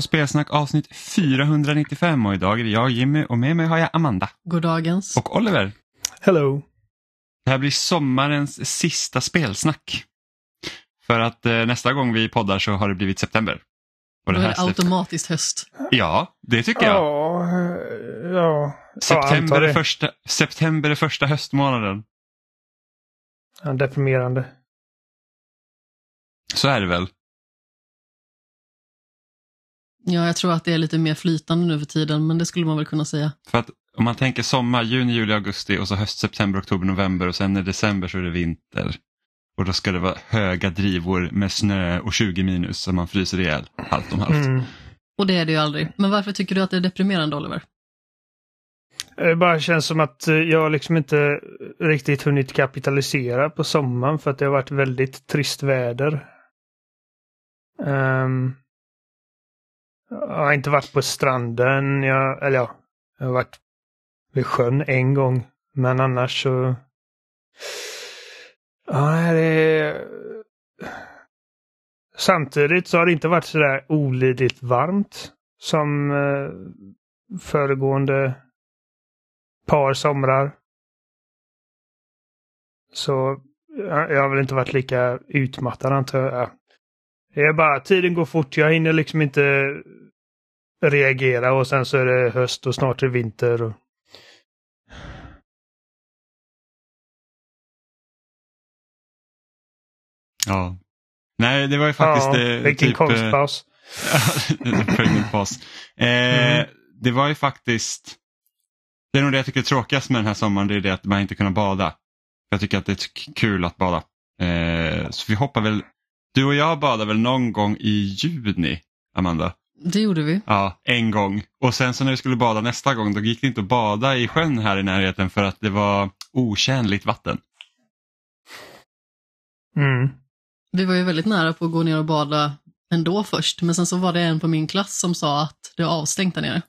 På Spelsnack avsnitt 495 och idag är det jag Jimmy och med mig har jag Amanda. Goddagens. Och Oliver. Hello. Det här blir sommarens sista spelsnack. För att eh, nästa gång vi poddar så har det blivit september. Och Då är det automatiskt höst. Ja, det tycker jag. Ja, eh, ja. September, är det. första, september är första höstmånaden. Ja, deprimerande. Så är det väl? Ja, jag tror att det är lite mer flytande nu för tiden, men det skulle man väl kunna säga. För att om man tänker sommar, juni, juli, augusti och så höst, september, oktober, november och sen i december så är det vinter. Och då ska det vara höga drivor med snö och 20 minus så man fryser ihjäl halvt om halvt. Mm. Och det är det ju aldrig. Men varför tycker du att det är deprimerande, Oliver? Det bara känns som att eh, jag liksom inte riktigt hunnit kapitalisera på sommaren för att det har varit väldigt trist väder. Ehm, jag har inte varit på stranden, jag, eller ja, jag har varit vid sjön en gång. Men annars så... Ja, det är... Samtidigt så har det inte varit sådär olidligt varmt som eh, föregående par somrar. Så jag har väl inte varit lika utmattad antar jag. Det är bara, tiden går fort. Jag hinner liksom inte reagera och sen så är det höst och snart är det vinter. Och... Ja. Nej, det var ju faktiskt... ja, eh, vilken typ, eh, konstpaus. Eh, Mm. Det var ju faktiskt... Det är nog det jag tycker är tråkigast med den här sommaren, det är det att man inte kunnat bada. Jag tycker att det är kul att bada. Eh, så vi hoppar väl... Du och jag badade väl någon gång i juni, Amanda? Det gjorde vi. Ja, en gång. Och sen så när vi skulle bada nästa gång, då gick det inte att bada i sjön här i närheten för att det var otjänligt vatten. Mm. Vi var ju väldigt nära på att gå ner och bada ändå först, men sen så var det en på min klass som sa att det är avstängt där nere.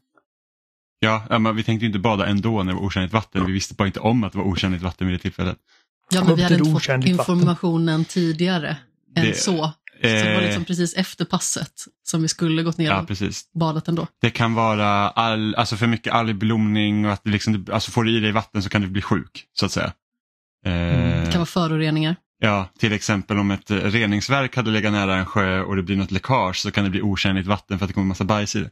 Ja, ja, men vi tänkte ju inte bada ändå när det var otjänligt vatten. Vi visste bara inte om att det var otjänligt vatten vid det tillfället. Ja, men vi hade inte fått otjänligt vatten? informationen tidigare än Det- så. Så det var Eh, liksom precis efter passet som vi skulle gått ner Ja, och precis. badat ändå. Det kan vara all, alltså för mycket algblomning och att liksom, alltså får du i dig vatten så kan du bli sjuk så att säga. Eh, Det kan vara föroreningar. Ja, till exempel om ett reningsverk hade legat nära en sjö och det blir något läckage så kan det bli otjänligt vatten för att det kommer massa bajs i det.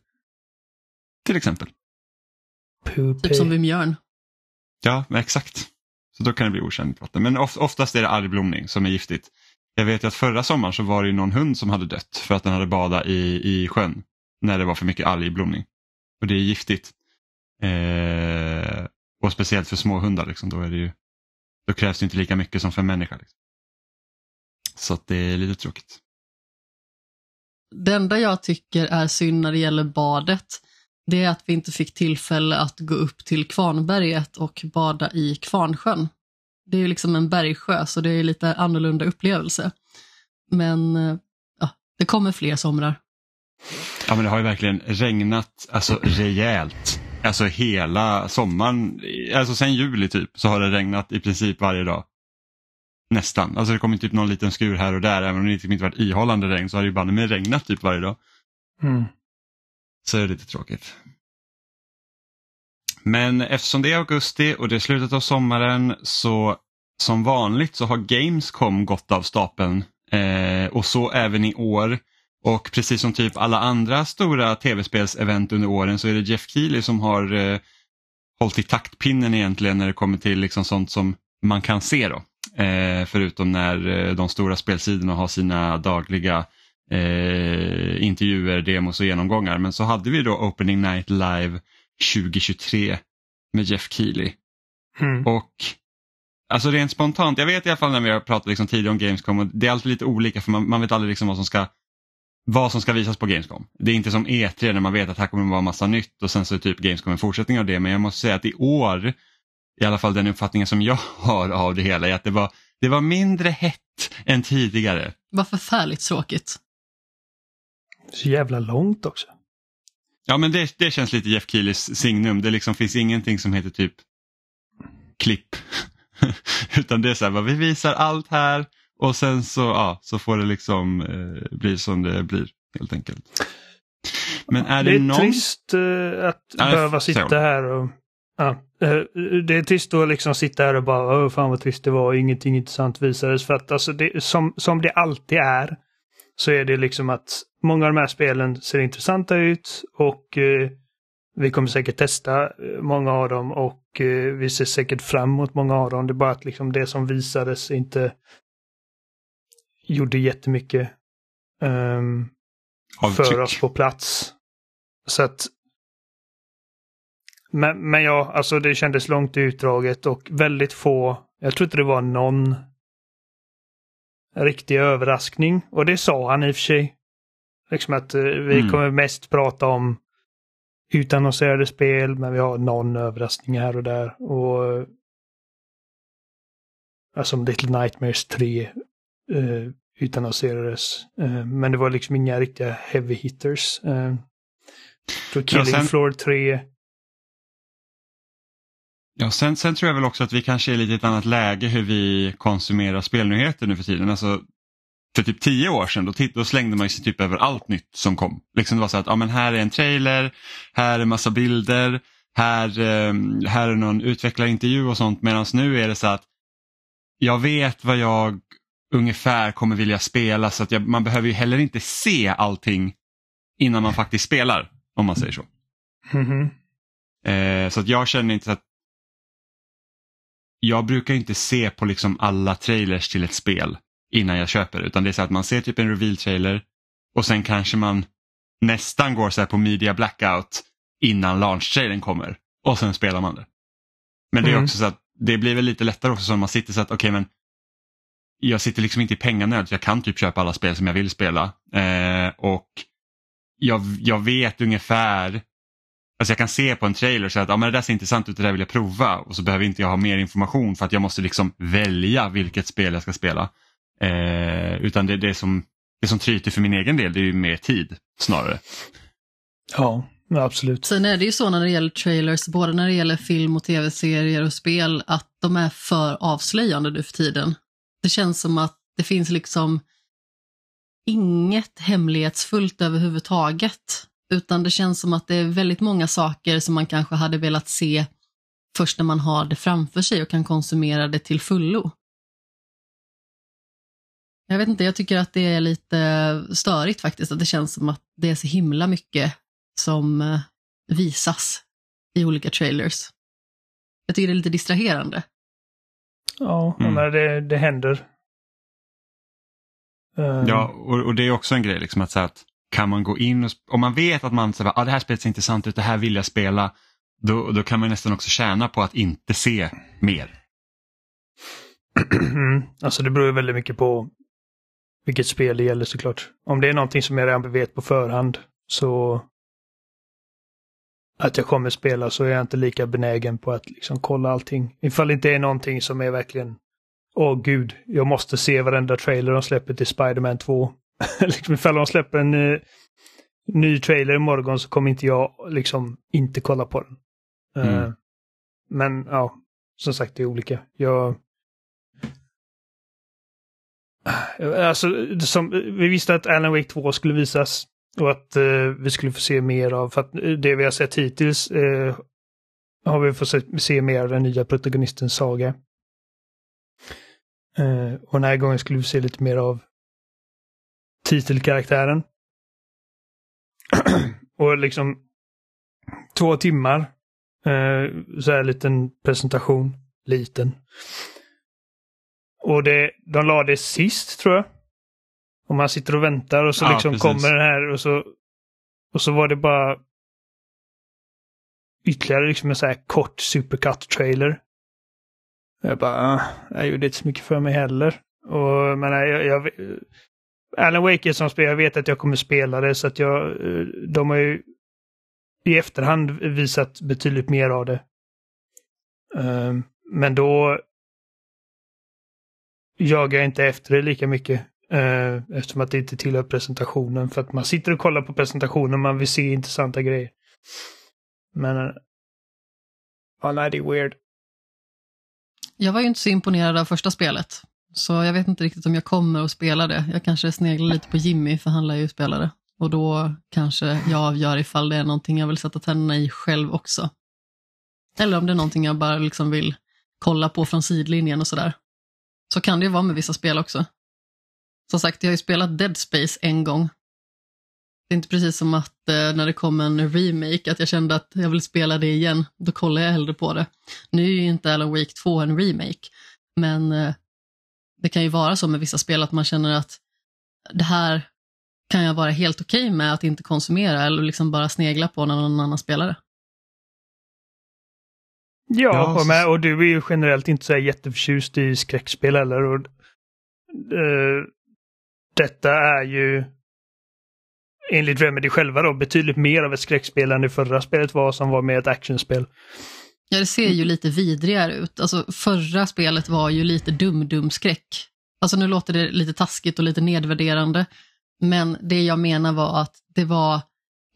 Till exempel. Poopy. Typ som vid Mjörn. Ja, exakt. Så då kan det bli otjänligt vatten. Men of, oftast är det algblomning som är giftigt. Jag vet ju att förra sommaren så var det ju någon hund som hade dött för att den hade badat i, i sjön när det var för mycket algblomning. Och det är giftigt. Eh, och speciellt för små hundar, liksom, då, är det ju, då krävs det inte lika mycket som för en människa. Liksom. Så att det är lite tråkigt. Det enda jag tycker är synd när det gäller badet, det är att vi inte fick tillfälle att gå upp till Kvarnberget och bada i Kvarnsjön. Det är ju liksom en bergsjö, så det är lite annorlunda upplevelse. Men eh, ja, det kommer fler somrar. Ja men det har ju verkligen regnat alltså rejält. Alltså hela sommaren, alltså sen juli typ, så har det regnat i princip varje dag. Nästan. Alltså det kommer typ någon liten skur här och där, även om det inte varit ihållande regn så har det ju banne mig regnat typ varje dag. Mm. Så är det lite tråkigt. Men eftersom det är augusti och det är slutet av sommaren så som vanligt så har Gamescom gått av stapeln eh, och så även i år. Och precis som typ alla andra stora tv-spelsevent under åren så är det Jeff Keely som har eh, hållit i taktpinnen egentligen när det kommer till liksom sånt som man kan se då. Eh, förutom när eh, de stora spelsidorna har sina dagliga eh, intervjuer, demos och genomgångar. Men så hade vi då Opening Night Live 2023 med Jeff Keely. Mm. Och alltså rent spontant, jag vet i alla fall när vi har pratat liksom tidigare om Gamescom och det är alltid lite olika för man, man vet aldrig liksom vad som ska vad som ska visas på Gamescom. Det är inte som E3 när man vet att här kommer det vara massa nytt och sen så är typ Gamescom en fortsättning av det. Men jag måste säga att i år, i alla fall den uppfattningen som jag har av det hela, är att det var, det var mindre hett än tidigare. Vad förfärligt tråkigt. Så jävla långt också. Ja men det, det känns lite Jeff Keelys signum. Det liksom finns ingenting som heter typ klipp. Utan det är så här, vi visar allt här och sen så, ja, så får det liksom eh, bli som det blir helt enkelt. Men är det, Det är någon... trist eh, att det behöva sitta här och... Ja, eh, det är trist att liksom sitta här och bara Åh, fan vad trist det var, ingenting intressant visades. För att alltså det, som, som det alltid är så är det liksom att många av de här spelen ser intressanta ut och eh, vi kommer säkert testa eh, många av dem och eh, vi ser säkert fram emot många av dem. Det är bara att liksom det som visades inte gjorde jättemycket um, för Avtryck. oss på plats. Så att men, men ja, alltså det kändes långt utdraget och väldigt få, jag tror inte det var någon riktig överraskning. Och det sa han i och för sig. Liksom att eh, vi Mm. kommer mest prata om utannonserade spel, men vi har någon överraskning här och där. Och eh, Alltså Little Nightmares 3 eh, utannonserades. Eh, men det var liksom inga riktiga heavy hitters. Eh, jag tror Killing sen- Floor 3 Ja, sen, sen tror jag väl också att vi kanske är lite i ett annat läge hur vi konsumerar spelnyheter nu för tiden. Alltså, för typ tio år sedan då, då slängde man sig typ över allt nytt som kom. Liksom det var så att ja, men här är en trailer, här är massa bilder, här, eh, här är någon utvecklarintervju och sånt. Medan nu är det så att jag vet vad jag ungefär kommer vilja spela så att jag, man behöver ju heller inte se allting innan man faktiskt spelar. Om man säger så. Mhm. Eh, så att jag känner inte att jag brukar inte se på liksom alla trailers till ett spel innan jag köper utan det är så att man ser typ en reveal-trailer och sen kanske man nästan går så här på media blackout innan launch-trailern kommer och sen spelar man det. Men det är Mm. också så att det blir väl lite lättare också om man sitter så att okej men jag sitter liksom inte i penganöd jag kan typ köpa alla spel som jag vill spela eh, och jag, jag vet ungefär Alltså jag kan se på en trailer säga att ja, men det där ser intressant ut, det där vill jag prova och så behöver inte jag ha mer information för att jag måste liksom välja vilket spel jag ska spela. Eh, utan det, det, som, det som tryter för min egen del det är ju mer tid snarare. Ja, ja, absolut. Sen är det ju så när det gäller trailers, både när det gäller film och tv-serier och spel, att de är för avslöjande nu för tiden. Det känns som att det finns liksom inget hemlighetsfullt överhuvudtaget, utan det känns som att det är väldigt många saker som man kanske hade velat se först när man har det framför sig och kan konsumera det till fullo. Jag vet inte, jag tycker att det är lite störigt faktiskt, att det känns som att det är så himla mycket som eh, visas i olika trailers. Jag tycker det är lite distraherande. Ja, Mm. men det, det händer. Eh, Ja, och, och det är också en grej liksom att, säga att kan man gå in och, om man vet att man säger ah, det här spelet ser intressant ut, det här vill jag spela, då, då kan man nästan också tjäna på att inte se mer. Mm. Alltså det beror ju väldigt mycket på vilket spel det gäller såklart. Om det är någonting som jag redan vet på förhand så att jag kommer spela så är jag inte lika benägen på att liksom kolla allting. Ifall det inte är någonting som är verkligen Åh gud, jag måste se varenda trailer de släpper till Spider-Man 2. liksom ifall de släpper en eh, ny trailer imorgon så kommer inte jag liksom inte kolla på den. Eh, Mm. men ja, som sagt det är olika. Jag Alltså, som, vi visste att Alan Wake 2 skulle visas och att eh, vi skulle få se mer av, för att eh, det vi har sett hittills eh, har vi fått se, se mer av den nya protagonistens saga. Eh, och den här gången skulle vi se lite mer av titelkaraktären. och liksom två timmar, eh, så här liten presentation, liten. Och det, de la det sist tror jag. Och man sitter och väntar och så Ja, liksom precis. kommer den här och så och så var det bara ytterligare liksom en så här kort supercut-trailer. Jag bara, ah, jag gjorde inte så mycket för mig heller. Och men jag, jag, Alan Wake är som spel, jag vet att jag kommer spela det så att jag, eh, de har ju i efterhand visat betydligt mer av det. Ehm, men då jagar jag inte efter det lika mycket. Eh, eftersom att det inte tillhör presentationen. För att man sitter och kollar på presentationen, man vill se intressanta grejer. Men... eh, Ja, nej, det är weird. Jag var ju inte så imponerad av första spelet, så jag vet inte riktigt om jag kommer att spela det. Jag kanske sneglar lite på Jimmy, för han lär ju spela det. Och då kanske jag avgör ifall det är någonting jag vill sätta tänderna i själv också. Eller om det är någonting jag bara liksom vill kolla på från sidlinjen och sådär. Så kan det ju vara med vissa spel också. Som sagt, jag har ju spelat Dead Space en gång. Det är inte precis som att eh, när det kom en remake att jag kände att jag vill spela det igen. Då kollar jag hellre på det. Nu är ju inte Alan Wake 2 en remake, men eh, det kan ju vara så med vissa spel att man känner att det här kan jag vara helt okej okay med att inte konsumera eller liksom bara snegla på när någon annan spelar det. Ja, och, med, och du är ju generellt inte så jätteförtjust i skräckspel heller. Och, uh, detta är ju enligt Remedy själva då betydligt mer av ett skräckspel än det förra spelet var som var mer ett actionspel. Ja, det ser ju lite vidrigare ut. Alltså förra spelet var ju lite dum-dum-skräck. Alltså nu låter det lite taskigt och lite nedvärderande, men det jag menar var att det var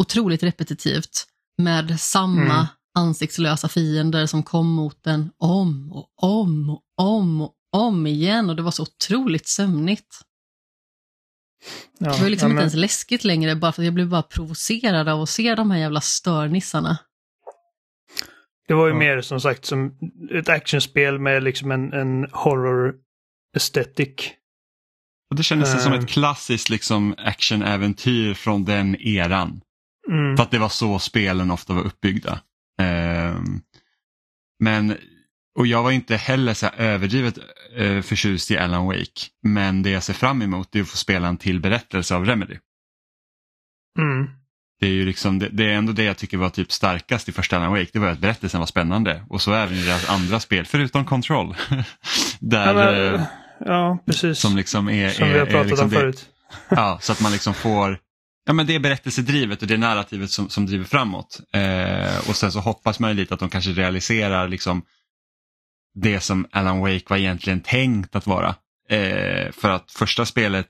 otroligt repetitivt med samma mm. ansiktslösa fiender som kom mot den om och om och om och om igen och det var så otroligt sömnigt. Ja, det var liksom ja, men... inte ens läskigt längre bara för att jag blev bara provocerad av att se de här jävla störnissarna. Det var ju ja. mer som sagt som ett actionspel med liksom en, en horror aesthetic. Och det kändes uh. som ett eh. klassiskt liksom actionäventyr från den eran. Mm. För att det var så spelen ofta var uppbyggda. Uh, men, och jag var inte heller så överdrivet uh, förtjust i Alan Wake. Men det jag ser fram emot är att få spela en till berättelse av Remedy. Mm det är ju liksom, det, det, är ändå det jag tycker var typ starkast i första Alan Wake, det var att berättelsen var spännande. Och så även i deras andra spel, förutom Control. där, ja, men, eh, ja, precis. Som liksom är... Som vi har pratat liksom om förut. ja, så att man liksom får Ja men det är berättelsedrivet och det är narrativet som, som driver framåt. Eh, och sen så hoppas man ju lite att de kanske realiserar liksom det som Alan Wake var egentligen tänkt att vara. Eh, för att första spelet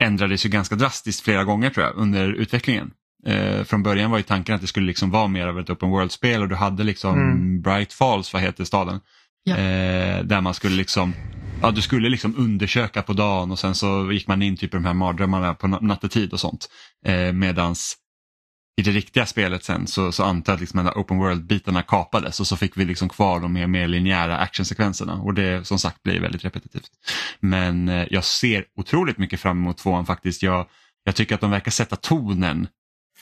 ändrades ju ganska drastiskt flera gånger tror jag under utvecklingen. Eh, från början var ju tanken att det skulle liksom vara mer av ett open world-spel och du hade liksom mm. Bright Falls, vad heter staden? Ja. Eh, där man skulle liksom, ja du skulle liksom undersöka på dagen och sen så gick man in typ i de här mardrömmarna på nattetid och sånt. Eh, medans i det riktiga spelet sen så, så antar jag att liksom de open world-bitarna kapades och så fick vi liksom kvar de mer, mer linjära actionsekvenserna och det som sagt blir väldigt repetitivt. Men eh, jag ser otroligt mycket fram emot tvåan faktiskt. Jag, jag tycker att de verkar sätta tonen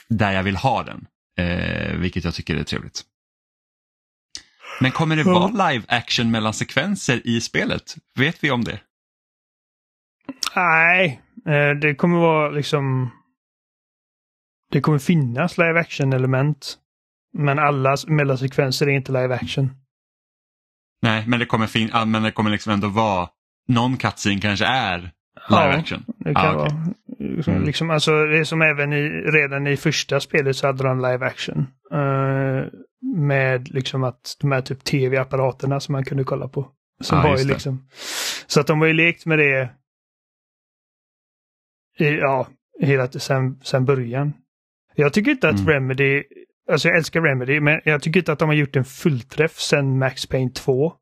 där jag vill ha den, eh, vilket jag tycker är trevligt. Men kommer det vara live action mellan sekvenser i spelet? Vet vi om det? Nej, eh, det kommer vara liksom det kommer finnas live action-element. Men alla mellansekvenser är inte live action. Nej, men det kommer, fin ja, men det kommer liksom ändå vara någon cutscene kanske är live ja, action. det kan ah, vara. Okay. Mm. Liksom, alltså, det är som även i, redan i första spelet så hade de live action. Uh, med liksom att de här typ tv-apparaterna som man kunde kolla på. Som ah, var ju liksom, så att de har ju lekt med det i, ja, hela sen, sen början. Jag tycker inte att mm. Remedy, alltså jag älskar Remedy, men jag tycker inte att de har gjort en fullträff sen Max Payne 2.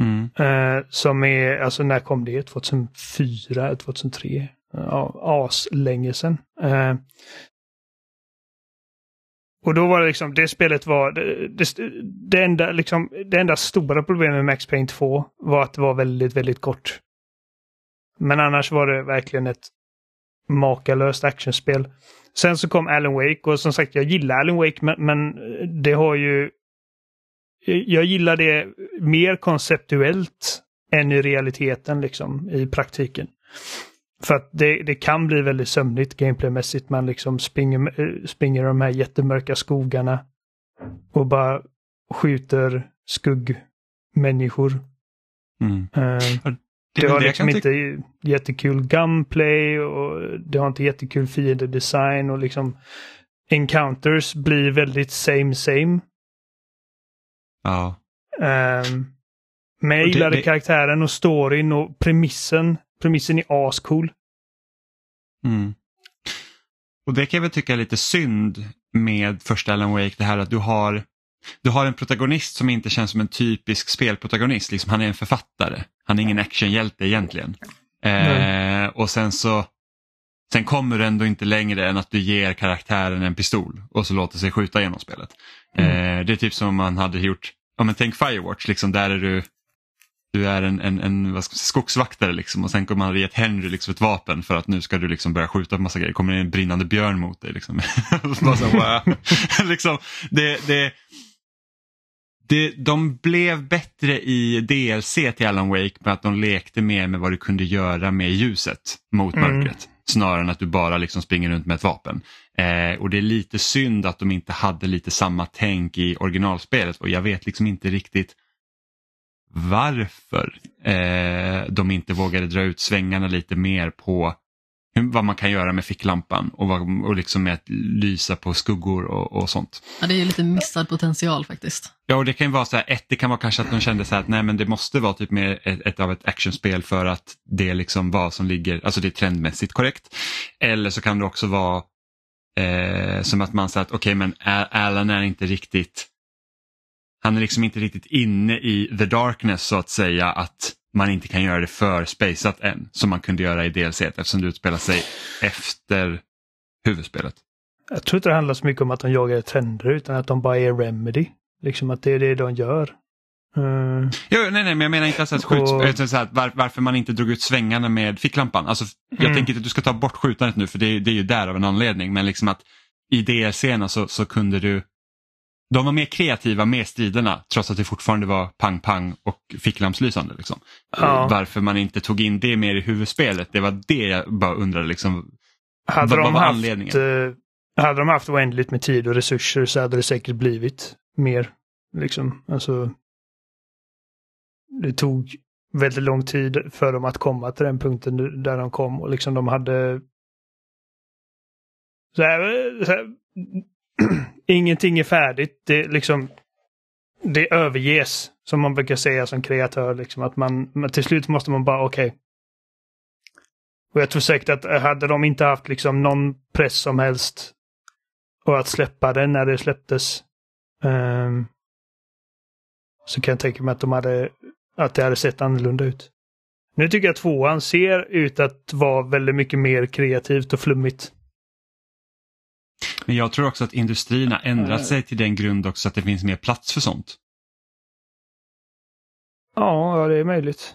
Mm. Uh, som är, alltså när kom det? 2004, 2003? Ja, as länge sedan. Uh, och då var det liksom, det spelet var, det, det, det, enda, liksom, det enda stora problemet med Max Payne 2 var att det var väldigt, väldigt kort. Men annars var det verkligen ett makalöst actionspel. Sen så kom Alan Wake och som sagt jag gillar Alan Wake men, men det har ju... Jag gillar det mer konceptuellt än i realiteten liksom i praktiken. För att det, det kan bli väldigt sömnigt gameplaymässigt. Man liksom springer, springer de här jättemörka skogarna och bara skjuter skuggmänniskor. Mm. Uh, det, har liksom inte jättekul gunplay och det har inte jättekul fiendedesign och liksom encounters blir väldigt same same. Ja. Um, men jag gillade det, karaktären och storyn och premissen. Premissen är ascool. Mm. Och det kan jag väl tycka är lite synd med första Alan Wake, det här att du har du har en protagonist som inte känns som en typisk spelprotagonist, liksom, han är en författare. Han är ingen actionhjälte egentligen. Eh, och sen så Sen kommer du ändå inte längre än att du ger karaktären en pistol och så låter sig skjuta genom spelet. Mm. Eh, det är typ som om man hade gjort, ja men tänk Firewatch, liksom, där är du du är en, en, en vad ska man säga, skogsvaktare liksom, och sen kommer man gett Henry liksom, ett vapen för att nu ska du liksom börja skjuta på massa grejer. kommer det en brinnande björn mot dig. Liksom. Liksom, det, det, det, de blev bättre i DLC till Alan Wake med att de lekte mer med vad du kunde göra med ljuset mot Mm. mörkret. Snarare än att du bara liksom springer runt med ett vapen. Eh, och det är lite synd att de inte hade lite samma tänk i originalspelet och jag vet liksom inte riktigt varför eh, de inte vågade dra ut svängarna lite mer på vad man kan göra med ficklampan och, vad, och liksom med att lysa på skuggor och, och sånt. Ja, det är ju lite missad potential faktiskt. Ja, och det kan ju vara så här, ett, det kan vara kanske att de kände så här att nej men det måste vara typ mer ett, ett av ett actionspel för att det är liksom vad som ligger, alltså det är trendmässigt korrekt. Eller så kan det också vara eh, som att man säger att okej men Al- Alan är inte riktigt, han är liksom inte riktigt inne i the darkness så att säga att man inte kan göra det för spaceat än som man kunde göra i DLC eftersom det utspelar sig efter huvudspelet. Jag tror inte det handlar så mycket om att de jagar trender utan att de bara är remedy. Liksom att det är det de gör. Eh, Jo, nej, nej, men jag menar inte alltså att skjuts, Och- så här, var, varför man inte drog ut svängarna med ficklampan. Alltså, jag Mm. tänker inte att du ska ta bort skjutandet nu för det, är- det är ju där av en anledning. Men liksom att i DLC-erna så, så kunde du de var mer kreativa med striderna trots att det fortfarande var pang-pang och ficklampslysande. Liksom. Ja. Varför man inte tog in det mer i huvudspelet, det var det jag bara undrade. Liksom. hade, Vad- de vad var haft, anledningen? eh, hade de haft oändligt med tid och resurser så hade det säkert blivit mer. Liksom, alltså. Det tog väldigt lång tid för dem att komma till den punkten där de kom och liksom de hade så här, så här, ingenting är färdigt. Det liksom det överges som man brukar säga som kreatör. Liksom, att man, men till slut måste man bara okej. Och jag tror säkert att hade de inte haft liksom någon press som helst och att släppa det när det släpptes Um, så kan jag tänka mig att de hade att det hade sett annorlunda ut. Nu tycker jag tvåan ser ut att vara väldigt mycket mer kreativt och flummigt. Men jag tror också att industrin har ändrat sig till den grund också att det finns mer plats för sånt. Ja, det är möjligt.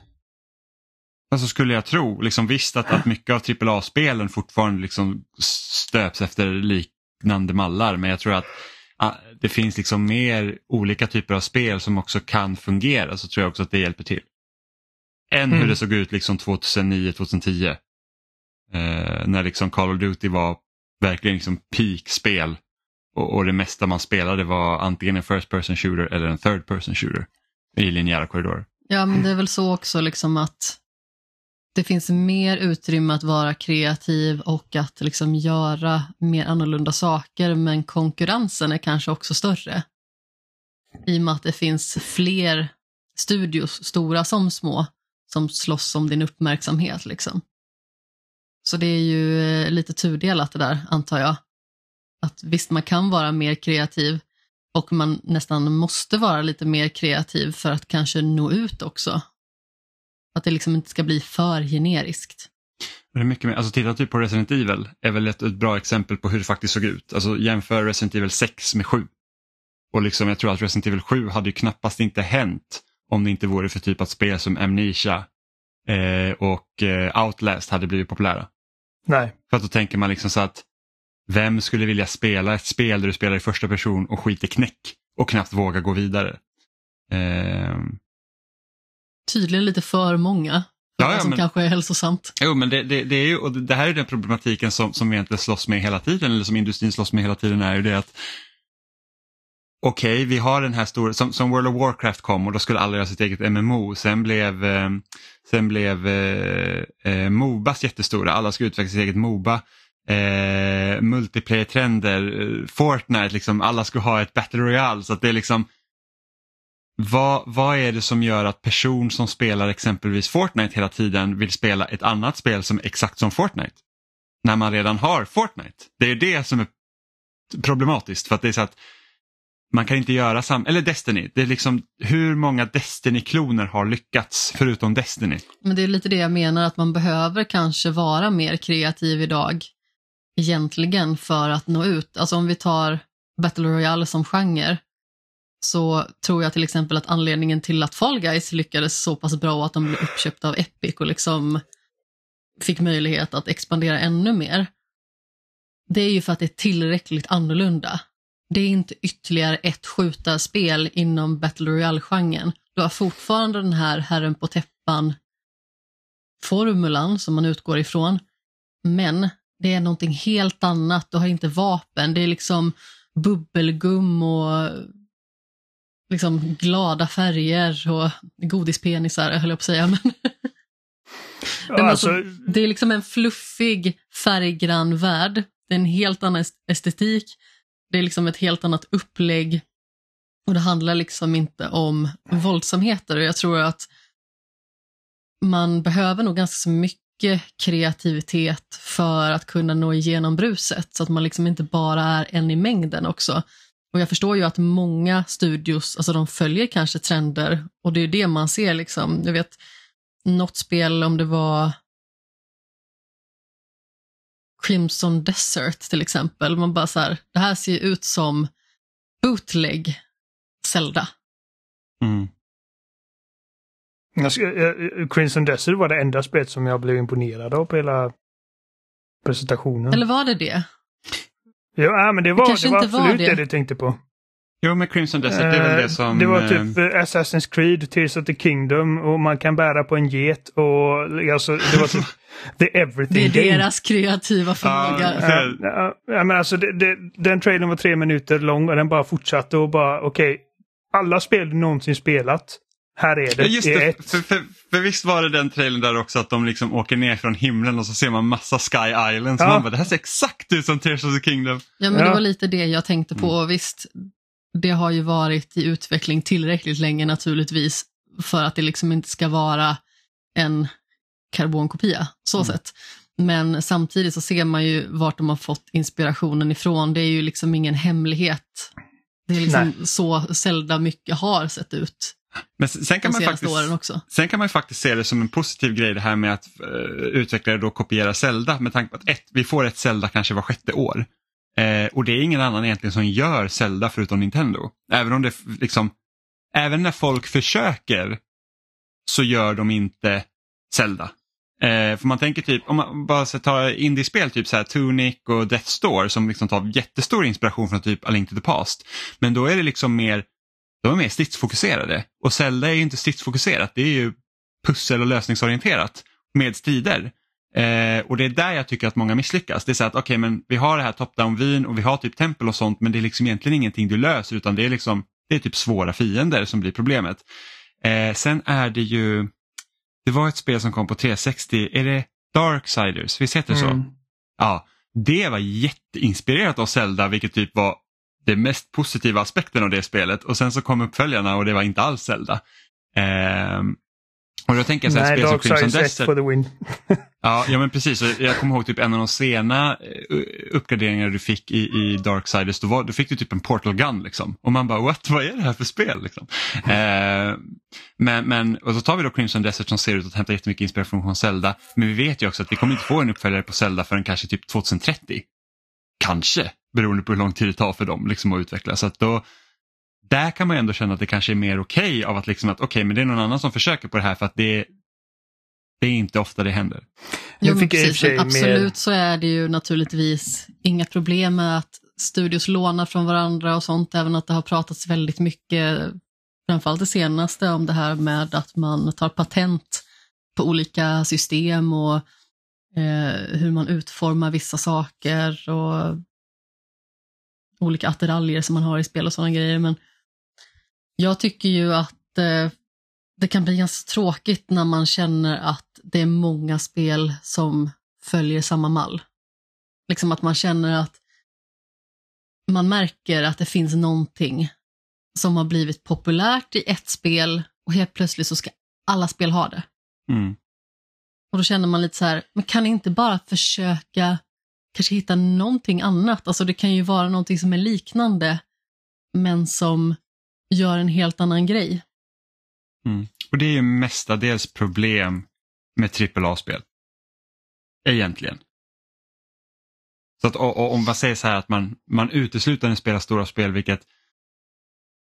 Alltså skulle jag tro, liksom visst att, att mycket av AAA-spelen fortfarande liksom stöps efter liknande mallar men jag tror att ah, det finns liksom mer olika typer av spel som också kan fungera så tror jag också att det hjälper till. Än hur Mm. det såg ut liksom 2009-2010. Eh, när liksom Call of Duty var verkligen liksom peak-spel och, och det mesta man spelade var antingen en first person shooter eller en third person shooter i linjära korridorer. Ja, men det är väl så också liksom att det finns mer utrymme att vara kreativ och att liksom göra mer annorlunda saker, men konkurrensen är kanske också större. I och med att det finns fler studios, stora som små, som slåss om din uppmärksamhet. Liksom. Så det är ju eh, lite tudelat det där, antar jag. Att visst, man kan vara mer kreativ, och man nästan måste vara lite mer kreativ för att kanske nå ut också. Att det liksom inte ska bli för generiskt. Det är mycket mer, alltså titta typ på Resident Evil är väl ett, ett bra exempel på hur det faktiskt såg ut. Alltså jämför Resident Evil 6 med 7. Och liksom jag tror att Resident Evil 7 hade ju knappast inte hänt om det inte vore för typ att spel som Amnesia eh, och eh, Outlast hade blivit populära. Nej. För att då tänker man liksom så att vem skulle vilja spela ett spel där du spelar i första person och skiter knäck och knappt vågar gå vidare? Eh, Tydligen lite för många. För Ja, ja, som men- kanske är hälsosamt. Jo, men det, det, det, är ju, och det det här är den problematiken som, som vi egentligen slåss med hela tiden, eller som industrin slåss med hela tiden, är ju det att okej, vi har den här stora, som, som World of Warcraft kom och då skulle alla göra sitt eget MMO, sen blev, eh, sen blev eh, eh, Mobas jättestora, alla skulle utveckla sitt eget Moba. Eh, multiplayer-trender, eh, Fortnite, liksom, alla skulle ha ett Battle Royale. Så att det är liksom, vad, vad är det som gör att person som spelar exempelvis Fortnite hela tiden vill spela ett annat spel som är exakt som Fortnite? När man redan har Fortnite. Det är det som är problematiskt för att det är så att man kan inte göra samma, Eller Destiny, det är liksom hur många Destiny-kloner har lyckats förutom Destiny? Men det är lite det jag menar, att man behöver kanske vara mer kreativ idag egentligen för att nå ut. Alltså om vi tar Battle Royale som genre så tror jag till exempel att anledningen till att Fall Guys lyckades så pass bra och att de blev uppköpta av Epic och liksom fick möjlighet att expandera ännu mer. Det är ju för att det är tillräckligt annorlunda. Det är inte ytterligare ett skjutarspel inom Battle Royale-genren. Du har fortfarande den här herren på täppan formulan som man utgår ifrån. Men det är någonting helt annat. Du har inte vapen. Det är liksom bubbelgum och liksom glada färger och godispenisar, höll jag på att säga. Men Men alltså, alltså, det är liksom en fluffig, färggrann värld. Det är en helt annan estetik. Det är liksom ett helt annat upplägg. Och det handlar liksom inte om våldsamheter. Och jag tror att man behöver nog ganska så mycket kreativitet för att kunna nå igenom bruset. Så att man liksom inte bara är en i mängden också. Och jag förstår ju att många studios, alltså de följer kanske trender och det är det man ser liksom. Jag vet, något spel, om det var Crimson Desert till exempel. Man bara så här, det här ser ut som bootleg Zelda. Mm. Crimson Desert var det enda spelet som jag blev imponerad av på hela presentationen. Eller var det det? Ja, men det var, det, det var absolut var det. det du tänkte på. Jo, med Crimson Desert, det är väl det eh, som... Det var typ uh, Assassin's Creed, Tears of the Kingdom och man kan bära på en get och alltså, det var typ the everything Det är game. deras kreativa förmåga. Ja, ja, men alltså det, det, den trailern var tre minuter lång och den bara fortsatte och bara okej, okay, alla spel du någonsin spelat, här är det. Ja, just det. För, för, för, visst var det den trailern där också att de liksom åker ner från himlen och så ser man massa Sky Islands. Ja. Man bara, det här ser exakt ut som Tears of the Kingdom. Ja men ja. det var lite det jag tänkte på. Mm. Visst, det har ju varit i utveckling tillräckligt länge naturligtvis för att det liksom inte ska vara en karbonkopia, så mm. sett. Men samtidigt så ser man ju vart de har fått inspirationen ifrån. Det är ju liksom ingen hemlighet. Det är liksom Nej. så Zelda mycket har sett ut. Men sen kan, man faktiskt, sen kan man faktiskt se det som en positiv grej det här med att uh, utvecklare då kopierar Zelda med tanke på att ett, vi får ett Zelda kanske var sjätte år. Eh, och det är ingen annan egentligen som gör Zelda förutom Nintendo. Även om det liksom, även när folk försöker så gör de inte Zelda. Eh, för man tänker typ, om man bara tar indiespel, typ så här Tunic och Death Store som liksom tar jättestor inspiration från typ A Link to the Past. Men då är det liksom mer, de är mer stridsfokuserade. Och Zelda är ju inte stridsfokuserat, det är ju pussel och lösningsorienterat med strider. Eh, och det är där jag tycker att många misslyckas. Det är så att okej okay, men vi har det här top-down vin och vi har typ tempel och sånt men det är liksom egentligen ingenting du löser utan det är liksom det är typ svåra fiender som blir problemet. Eh, sen är det ju, det var ett spel som kom på 360, är det Darksiders, visst heter det så? Mm. Ja, det var jätteinspirerat av Zelda vilket typ var det mest positiva aspekten av det spelet och sen så kom uppföljarna och det var inte alls Zelda. Eh, och då tänker jag så här, Nej, spel som Crimson Desert. for the win. ja, ja, men precis. Jag kommer ihåg typ en av de sena eh, uppgraderingar du fick i, i Darksiders. Då, var, då fick du typ en Portal Gun liksom. Och man bara, what, vad är det här för spel? Liksom. Eh, men, men, och så tar vi då Crimson Desert som ser ut att hämta jättemycket inspiration från Zelda. Men vi vet ju också att vi kommer inte få en uppföljare på Zelda förrän kanske typ 2030. Kanske, beroende på hur lång tid det tar för dem liksom, att utvecklas. Så att då, där kan man ändå känna att det kanske är mer okej okay av att liksom att okej okay, men det är någon annan som försöker på det här för att det, det är inte ofta det händer. Jo, precis, absolut med... så är det ju naturligtvis inga problem med att studios lånar från varandra och sånt, även att det har pratats väldigt mycket, framförallt det senaste, om det här med att man tar patent på olika system och eh, hur man utformar vissa saker och olika attiraljer som man har i spel och sådana grejer. Men jag tycker ju att eh, det kan bli ganska tråkigt när man känner att det är många spel som följer samma mall. Liksom att man känner att man märker att det finns någonting som har blivit populärt i ett spel och helt plötsligt så ska alla spel ha det. Mm. Och då känner man lite så här, men kan inte bara försöka kanske hitta någonting annat? Alltså det kan ju vara någonting som är liknande men som gör en helt annan grej. Mm. Och det är ju mestadels problem med AAA-spel. Egentligen. Så att och, och, om man säger så här att man, man uteslutande spelar stora spel, vilket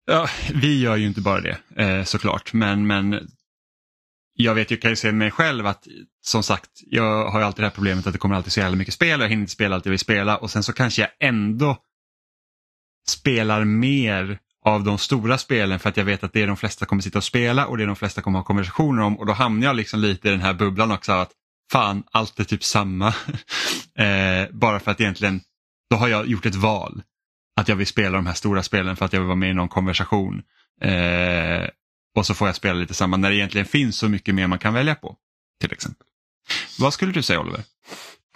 ja, vi gör ju inte bara det eh, såklart, men, men jag vet, jag kan ju se mig själv att som sagt, jag har ju alltid det här problemet att det kommer alltid så jävla mycket spel och jag hinner inte spela allt jag vill spela och sen så kanske jag ändå spelar mer av de stora spelen för att jag vet att det är de flesta kommer sitta och spela och det är de flesta kommer ha konversationer om och då hamnar jag liksom lite i den här bubblan också att fan allt är typ samma. eh, bara för att egentligen då har jag gjort ett val att jag vill spela de här stora spelen för att jag vill vara med i någon konversation. Eh, och så får jag spela lite samma när det egentligen finns så mycket mer man kan välja på. Till exempel. Vad skulle du säga Oliver?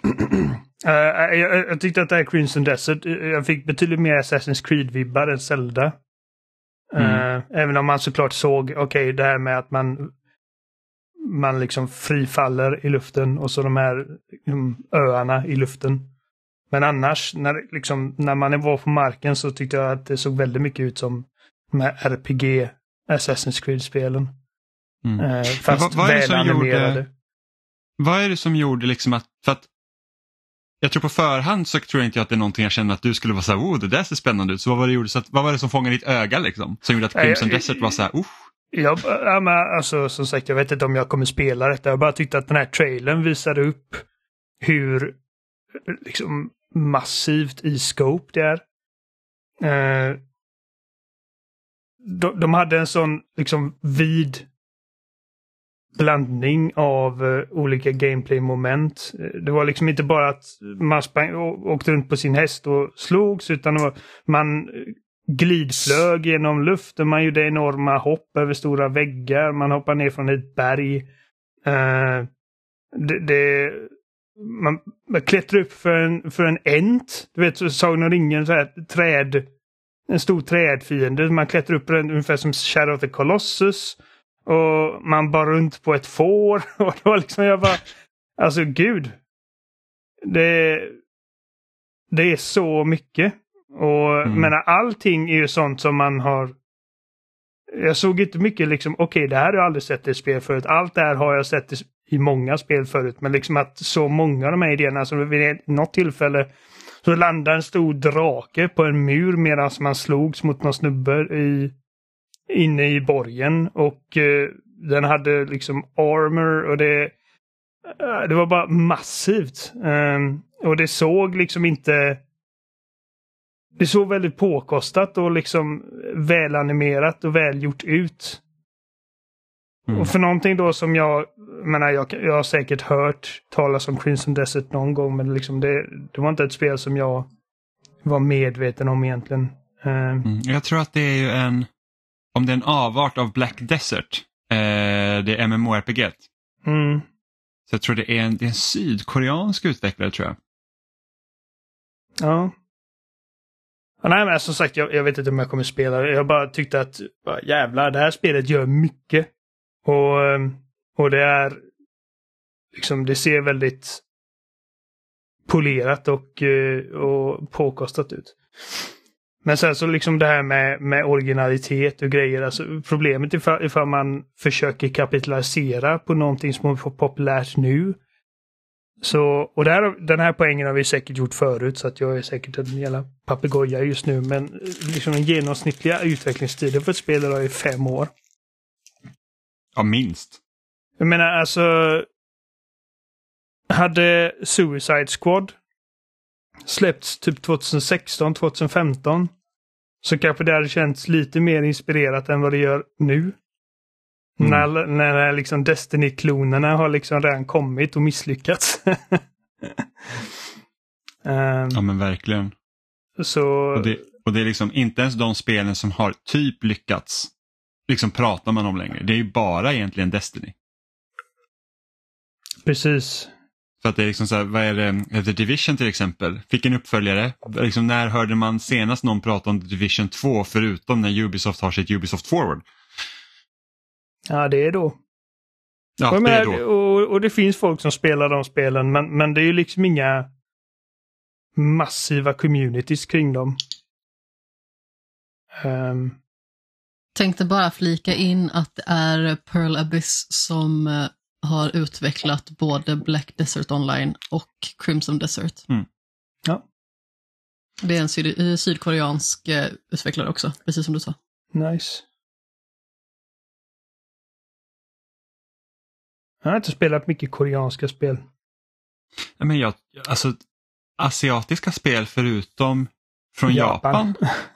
Uh, jag, jag, tyckte att det här Crimson Desert, eh, jag fick betydligt mer Assassin's Creed-vibbar än Zelda. Mm. Uh, även om man såklart såg, okej, okay, det här med att man man liksom frifaller i luften och så de här um, öarna i luften. Men annars, när, liksom, när man var på marken så tyckte jag att det såg väldigt mycket ut som de här RPG Assassin's Creed-spelen. Mm. Uh, fast vad, vad väl. Gjorde, vad är det som gjorde liksom att, för att jag tror på förhand så tror jag inte att det är någonting jag känner att du skulle vara så här, oh det där ser spännande ut. Så vad var det, gjorde, så att, vad var det som fångade ditt öga liksom? Som gjorde att Crimson Desert var så här, oh. Ja, ja, men alltså som sagt, jag vet inte om jag kommer spela detta. Jag bara tyckte att den här trailern visade upp hur liksom massivt i scope det är. Eh, de, de, hade en sån liksom vid blandning av uh, olika gameplay-moment. Eh, det var liksom inte bara att man sprang, åkte runt på sin häst och slogs utan var, man eh, glidflög genom luften, man gjorde enorma hopp över stora väggar, man hoppade ner från ett berg. Uh, det, det, man, man klättrade upp för en, för en ent. Du vet, Sagan om ringen, så här, träd, en stor trädfiende. Man klättrar upp den ungefär som Shadow of the Colossus. Och man bar runt på ett får. Och det var liksom, jag bara, alltså gud. Det, det är så mycket. Och mm. menar, allting är ju sånt som man har... Jag såg inte mycket liksom, okej okay, det här har jag aldrig sett i spel förut. Allt det här har jag sett i många spel förut. Men liksom att så många av de här idéerna, alltså vid något tillfälle så landar en stor drake på en mur medan man slogs mot någon snubbe i, inne i borgen. Och eh, den hade liksom armor och det, eh, det var bara massivt. Um, och det såg liksom inte det såg väldigt påkostat och liksom välanimerat och välgjort ut. Mm. Och för någonting då som jag, menar jag, jag har säkert hört talas om Crimson Desert någon gång men liksom det, det var inte ett spel som jag var medveten om egentligen. Uh, mm. Jag tror att det är ju en, om det är en avart av Black Desert, eh, det är MMORPG. Mm. Så jag tror det är en, det är en sydkoreansk utvecklare tror jag. Ja. Ja, nej, men som sagt, jag, jag, vet inte om jag kommer spela det. Jag bara tyckte att jävlar, det här spelet gör mycket. Och, ehm, och det är liksom, det ser väldigt polerat och, eh, och påkostat ut. Men sen så liksom det här med, med originalitet och grejer. Alltså problemet ifall, ifall man försöker kapitalisera på någonting som är populärt nu så, och där, den här poängen har vi säkert gjort förut så att jag är säkert en jävla papegoja just nu. Men liksom den genomsnittliga utvecklingstiden för ett spel är ju fem år. Ja, minst. Jag menar alltså. Hade Suicide Squad släppts typ 2016, 2015 så kanske det hade känts lite mer inspirerat än vad det gör nu. Mm. När, när liksom Destiny-klonerna har liksom redan kommit och misslyckats. um, ja men verkligen. Så... Och det, och det är liksom inte ens de spelen som har typ lyckats liksom pratar man om längre. Det är ju bara egentligen Destiny. Precis. Så att det är liksom så här, vad är det, The Division till exempel, fick en uppföljare. Liksom när hörde man senast någon prata om The Division 2 förutom när Ubisoft har sitt Ubisoft Forward? Ja, det är då. Ja, det är då. Och, och, det finns folk som spelar de spelen, men, men det är ju liksom inga massiva communities kring dem. Ehm, Tänkte bara flika in att det är Pearl Abyss som eh, har utvecklat både Black Desert Online och Crimson Desert. Mm. Ja. Det är en syd eh, sydkoreansk eh, utvecklare också, precis som du sa. nice. Jag har inte spelat mycket koreanska spel. Men jag, alltså, asiatiska spel förutom från Japan,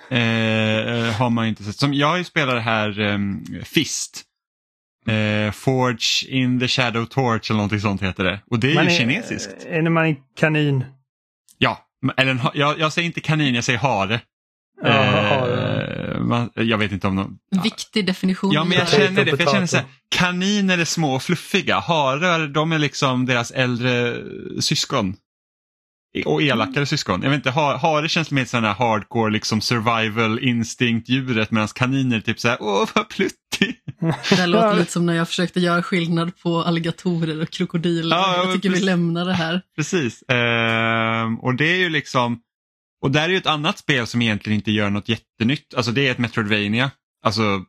eh, har man inte sett. Som jag har ju spelat det här um, Fist. Eh, Forge in the Shadow Torch eller någonting sånt heter det. Och det är Man ju kinesiskt. Är när man är kanin? Ja, eller en jag, jag säger inte kanin, jag säger hare. Ja. Eh, man, jag vet inte om. En viktig definition. Ja, men jag känner det. För jag känner så här, kaniner är små och fluffiga. Harar, de är liksom deras äldre syskon. Och elakare syskon. Jag vet inte, ha- hare känns mer sån här hardcore liksom survival instinct djuret medan kaniner typ så här, åh vad pluttig. Det här låter lite som när jag försökte göra skillnad på alligatorer och krokodiler. Ja, ja, jag tycker vi precis. lämnar det här. Precis. Ehm, och det är ju liksom, och där är ju ett annat spel som egentligen inte gör något jättenytt. Alltså det är ett Metroidvania. Alltså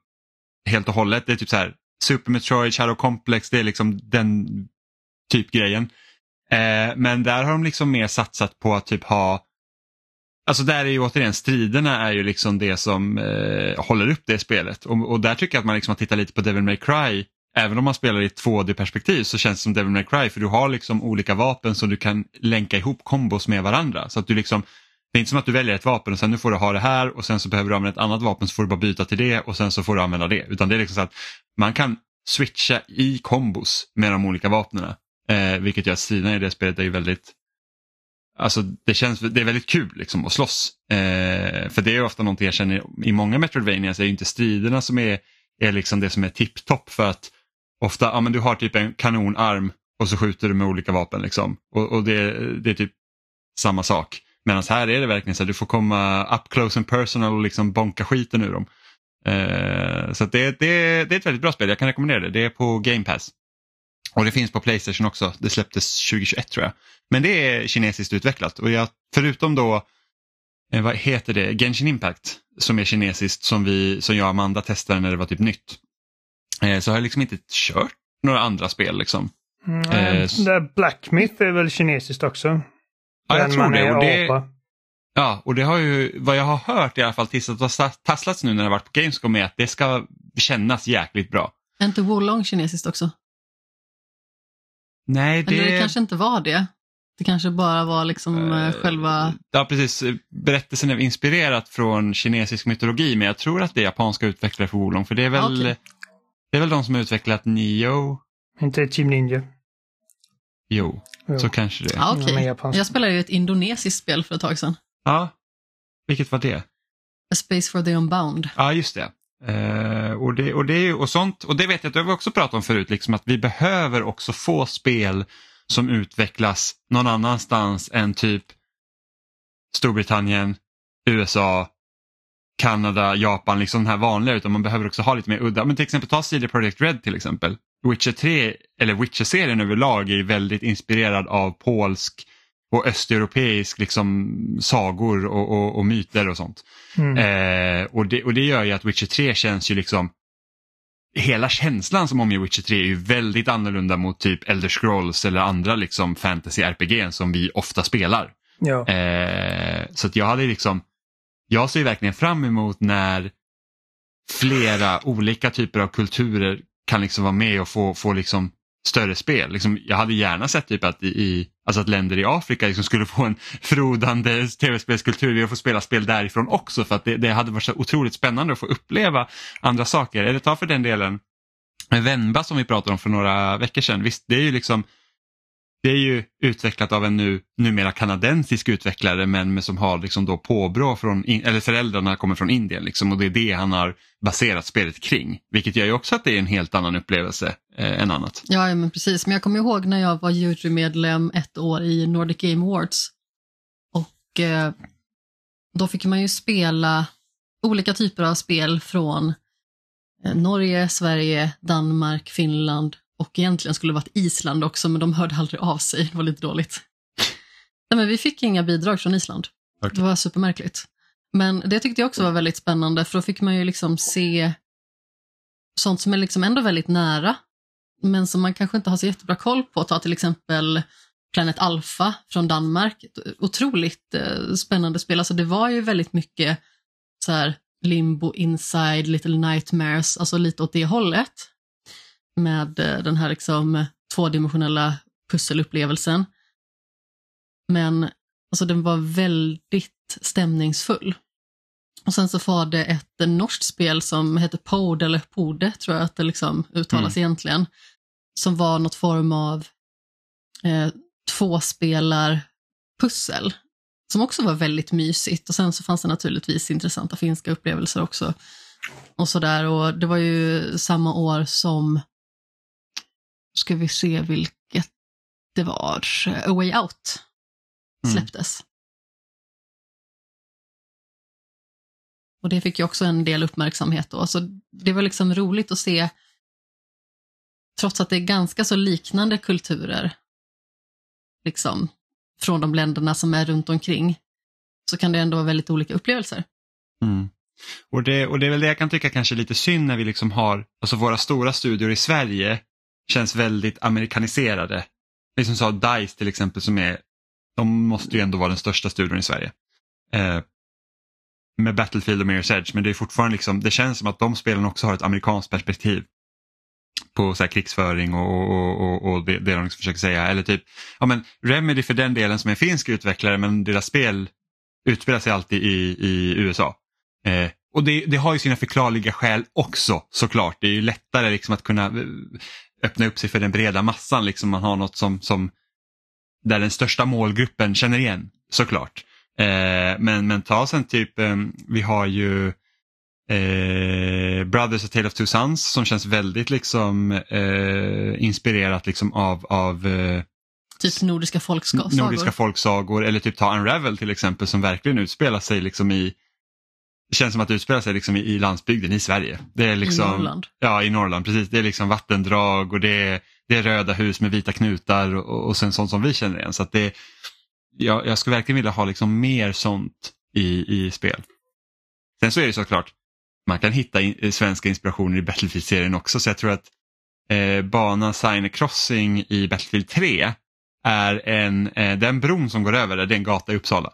helt och hållet. Det är typ så här Super Metroid, Shadow Complex, det är liksom den typ grejen. Eh, men där har de liksom mer satsat på att typ ha Alltså där är ju återigen striderna är ju liksom det som eh, håller upp det spelet och, och där tycker jag att man liksom har tittat lite på Devil May Cry Även om man spelar i ett 2D-perspektiv så känns det som Devil May Cry för du har liksom olika vapen som du kan länka ihop kombos med varandra. Så att du liksom, det är inte som att du väljer ett vapen och sen nu får du ha det här och sen så behöver du använda ett annat vapen så får du bara byta till det och sen så får du använda det. Utan det är liksom så att man kan switcha i kombos med de olika vapnen. Eh, vilket gör att striderna i det spelet är ju väldigt Alltså det känns, det är väldigt kul liksom att slåss. Eh, för det är ofta någonting jag känner i många Metroidvanias är ju inte striderna som är, är liksom det som är tipptopp för att ofta, ja men du har typ en kanonarm och så skjuter du med olika vapen liksom. Och, och det, det är typ samma sak. Medan här är det verkligen så att du får komma up close and personal och liksom bonka skiten ur dem. Eh, så att det, det, det är ett väldigt bra spel, jag kan rekommendera det. Det är på Game Pass. Och det finns på Playstation också, det släpptes 2021 tror jag. Men det är kinesiskt utvecklat och jag, förutom då, eh, vad heter det, Genshin Impact som är kinesiskt som, vi, som jag och Amanda testade när det var typ nytt. Eh, så har jag liksom inte kört några andra spel liksom. Mm, Eh, Black Myth är väl kinesiskt också? Ja, jag tror det. är Och det, ja, och det har ju, vad jag har hört i alla fall tills det har tasslats nu när det har varit på Gamescom är att det ska kännas jäkligt bra. Är inte Wolong kinesiskt också? Nej, det... Eller det kanske inte var det. Det kanske bara var liksom Eh, själva... Ja, precis. Berättelsen är inspirerat från kinesisk mytologi men jag tror att det är japanska utvecklare för Wolong för det är väl, Okej. det är väl de som har utvecklat Nio. Inte Team Ninja. Jo, Jo. så kanske det. Okej. men japanska. Jag spelade ju ett indonesiskt spel för ett tag sedan. Ja, vilket var det? A Space for the Unbound. Ja, just det. Eh, och, det, och, det och sånt, och det vet jag att vi också pratat om förut, liksom att vi behöver också få spel som utvecklas någon annanstans än typ Storbritannien, USA, Kanada, Japan, liksom den här vanliga, utan man behöver också ha lite mer udda. Men till exempel ta CD Projekt Red till exempel. Witcher 3, eller Witcher-serien överlag är ju väldigt inspirerad av polsk och östeuropeisk liksom sagor och, och, och myter och sånt. Mm. Eh, och, det, och det gör ju att Witcher 3 känns ju liksom Hela känslan som omger Witcher 3 är ju väldigt annorlunda mot typ Elder Scrolls eller andra liksom fantasy-RPG som vi ofta spelar. Ja. Eh, så att jag hade liksom Jag ser verkligen fram emot när flera olika typer av kulturer kan liksom vara med och få, få liksom större spel. Liksom, jag hade gärna sett typ att, i, i, alltså att länder i Afrika liksom skulle få en frodande tv-spelskultur och få spela spel därifrån också för att det, det hade varit så otroligt spännande att få uppleva andra saker. Eller ta för den delen Venba som vi pratade om för några veckor sedan. Visst, det är ju liksom det är ju utvecklat av en nu, numera kanadensisk utvecklare men som har liksom då påbrå från, eller föräldrarna kommer från Indien liksom, och det är det han har baserat spelet kring. Vilket gör ju också att det är en helt annan upplevelse eh, än annat. Ja, ja, men precis. Men jag kommer ihåg när jag var jurymedlem ett år i Nordic Game Awards. Och eh, då fick man ju spela olika typer av spel från eh, Norge, Sverige, Danmark, Finland och egentligen skulle det varit Island också, men de hörde aldrig av sig. Det var lite dåligt. Nej, men vi fick inga bidrag från Island. Okej. Det var supermärkligt. Men det tyckte jag också var väldigt spännande för då fick man ju liksom se sånt som är liksom ändå väldigt nära men som man kanske inte har så jättebra koll på. Ta till exempel Planet Alpha från Danmark. Otroligt eh, spännande spel. Alltså det var ju väldigt mycket så här Limbo, Inside, Little Nightmares, alltså lite åt det hållet. Med eh, den här liksom tvådimensionella pusselupplevelsen. Men alltså den var väldigt stämningsfull. Och sen så var det ett norskt spel som heter Pode eller Pode, tror jag att det liksom uttalas mm. egentligen. Som var något form av eh, tvåspelar-pussel. Som också var väldigt mysigt. Och sen så fanns det naturligtvis intressanta finska upplevelser också. Och sådär. Och det var ju samma år som, ska vi se vilket det var, A Way Out mm. släpptes. Mm. Och det fick ju också en del uppmärksamhet då. Så det var liksom roligt att se, trots att det är ganska så liknande kulturer, liksom, från de länderna som är runt omkring, så kan det ändå vara väldigt olika upplevelser. Mm. Och, det, och det är väl det jag kan tycka kanske är lite synd när vi liksom har, alltså våra stora studior i Sverige känns väldigt amerikaniserade. Vi som sa DICE till exempel som är, de måste ju ändå vara den största studion i Sverige. Eh, med Battlefield och Mirror's Edge men det är fortfarande liksom, det känns som att de spelen också har ett amerikanskt perspektiv på så här, krigsföring och, och, och, och det, det de liksom försöker säga. Eller typ, ja men Remedy för den delen som är finsk utvecklare men deras spel utspelar sig alltid i, i USA. Eh, och det, det, har ju sina förklarliga skäl också såklart. Det är ju lättare liksom att kunna öppna upp sig för den breda massan. Liksom man har något som, som där den största målgruppen känner igen såklart. Eh, men, men ta sen typ, eh, vi har ju eh, Brothers A Tale of Two Sons som känns väldigt liksom eh, inspirerat liksom av, av eh, Typ nordiska folksagor. Nordiska folksagor eller typ ta Unravel till exempel som verkligen utspelar sig liksom i det känns som att det utspelar sig liksom i, i landsbygden i Sverige. Det är liksom, I Norrland. Ja, i Norrland. Precis. Det är liksom vattendrag och det är, det är röda hus med vita knutar och, och sen sånt som vi känner igen. Så att det, jag, jag skulle verkligen vilja ha liksom mer sånt i, i spel. Sen så är det såklart, man kan hitta in, svenska inspirationer i Battlefield-serien också så jag tror att eh, banan Signer Crossing i Battlefield 3 är en, eh, den bron som går över det är en gata i Uppsala.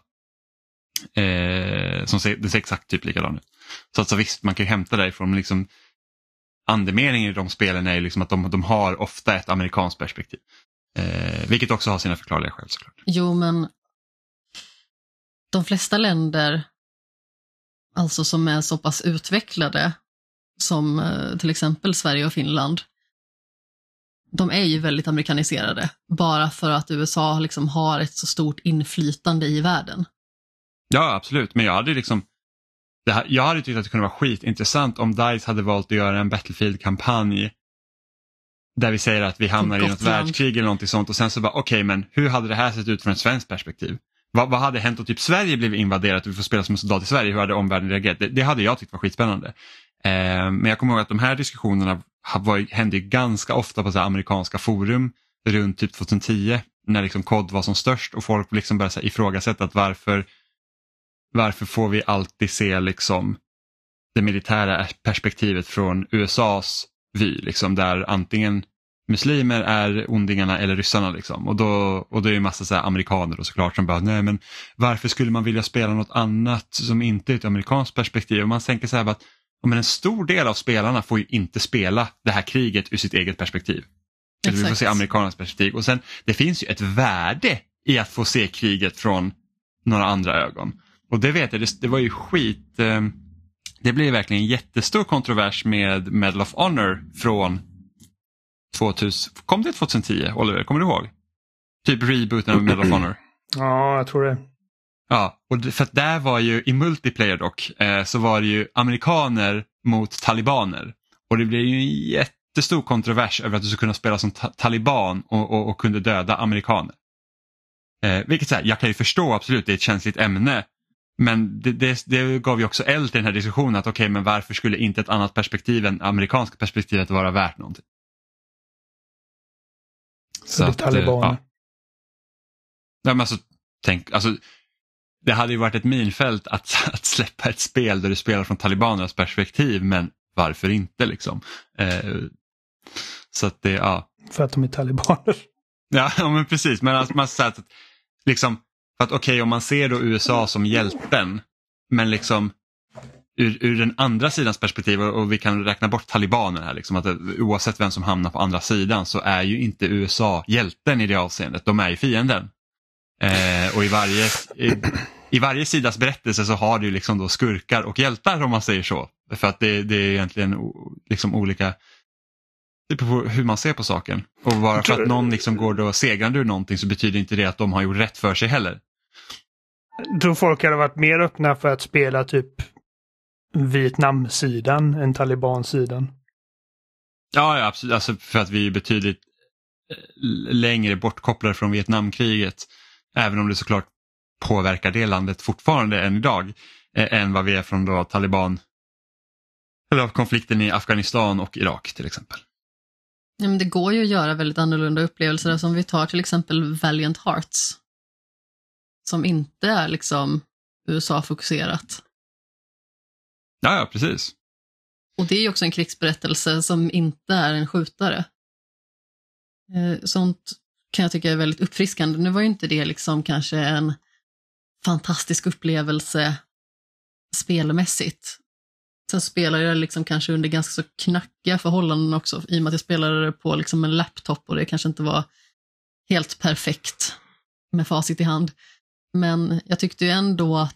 Eh, som ser, det ser exakt typ likadan ut. Så alltså visst, man kan ju hämta därifrån men liksom andemeningen i de spelen är liksom att de, de har ofta ett amerikanskt perspektiv. Eh, vilket också har sina förklarliga skäl såklart. Jo, men de flesta länder, alltså som är så pass utvecklade som eh, till exempel Sverige och Finland, de är ju väldigt amerikaniserade bara för att USA liksom har ett så stort inflytande i världen. Ja, absolut, men jag hade liksom här, jag hade tyckt att det kunde vara skitintressant om DICE hade valt att göra en Battlefield-kampanj där vi säger att vi hamnar i något världskrig eller någonting sånt och sen så bara okej okay, men hur hade det här sett ut från ett svenskt perspektiv? Vad, vad hade hänt om typ Sverige blev invaderat och vi får spela som en soldat i Sverige? Hur hade omvärlden reagerat? Det, det hade jag tyckt var skitspännande. Eh, men jag kommer ihåg att de här diskussionerna var, hände ganska ofta på så amerikanska forum runt typ 2010 när liksom COD var som störst och folk liksom började så här, ifrågasätta att varför, varför får vi alltid se liksom det militära perspektivet från USAs vy, liksom, där antingen muslimer är ondingarna eller ryssarna. Liksom. Och, då, och då är det en massa så amerikaner och såklart som bara, nej men varför skulle man vilja spela något annat som inte är ett amerikanskt perspektiv? Och man tänker så här att men en stor del av spelarna får ju inte spela det här kriget ur sitt eget perspektiv. Exakt. Vi får se amerikanernas perspektiv och sen det finns ju ett värde i att få se kriget från några andra ögon. Och det vet jag, det, det var ju skit, eh, det blev verkligen en jättestor kontrovers med Medal of Honor från 2000, kom det 2010 Oliver, kommer du ihåg? Typ rebooten av Medal of Honor. Ja, jag tror det. Ja, och för att där var ju i multiplayer dock eh, så var det ju amerikaner mot talibaner. Och det blev ju en jättestor kontrovers över att du skulle kunna spela som ta taliban och, och, och, kunde döda amerikaner. Eh, vilket så här, jag kan ju förstå absolut, det är ett känsligt ämne. Men det, det, det gav ju också eld till den här diskussionen att okej, okay, men varför skulle inte ett annat perspektiv än amerikanska perspektivet vara värt någonting? Så det är talibaner. Ja. Ja, men alltså, tänk, alltså, det hade ju varit ett minfält att, att släppa ett spel där du spelar från talibanernas perspektiv men varför inte liksom. Eh, så att det, ja. För att de är talibaner. Ja, ja men precis, men alltså, man säger att liksom, för att okej okay, om man ser då USA som hjälten men liksom ur, ur den andra sidans perspektiv och vi kan räkna bort talibaner här, liksom, att oavsett vem som hamnar på andra sidan så är ju inte USA hjälten i det avseendet, de är ju fienden. Eh, och i varje, i, i, varje sidas berättelse så har du liksom då skurkar och hjältar om man säger så. För att det, det är egentligen liksom olika det beror hur man ser på saken. Och bara för att någon liksom går då segrande ur någonting så betyder inte det att de har gjort rätt för sig heller. Jag tror folk hade varit mer öppna för att spela typ Vietnamsidan än Talibansidan. Ja, ja absolut. Alltså för att vi är betydligt eh, längre bortkopplade från Vietnamkriget. Även om det såklart påverkar det landet fortfarande än idag. Eh, än vad vi är från då Taliban. Eller konflikten i Afghanistan och Irak till exempel. Ja, men det går ju att göra väldigt annorlunda upplevelser. Som vi tar till exempel Valiant Hearts. Som inte är liksom USA-fokuserat. Ja, ja, precis. Och det är ju också en krigsberättelse som inte är en skjutare. Eh, sånt kan jag tycka är väldigt uppfriskande. Nu var ju inte det liksom kanske en fantastisk upplevelse spelmässigt. Sen spelade jag liksom kanske under ganska så knackiga förhållanden också, i och med att jag spelade det på liksom en laptop och det kanske inte var helt perfekt med facit i hand. Men jag tyckte ju ändå att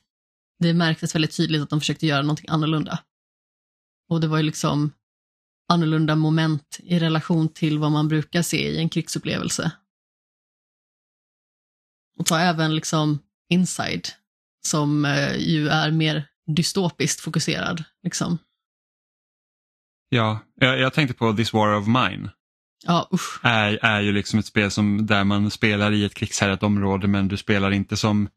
det märktes väldigt tydligt att de försökte göra någonting annorlunda. Och det var ju liksom annorlunda moment i relation till vad man brukar se i en krigsupplevelse. Och ta även liksom Inside, som eh, ju är mer dystopiskt fokuserad. Liksom. Ja, jag, jag tänkte på This War of Mine. Ja. Är, är ju liksom ett spel som, där man spelar i ett krigshärjat område men du spelar inte som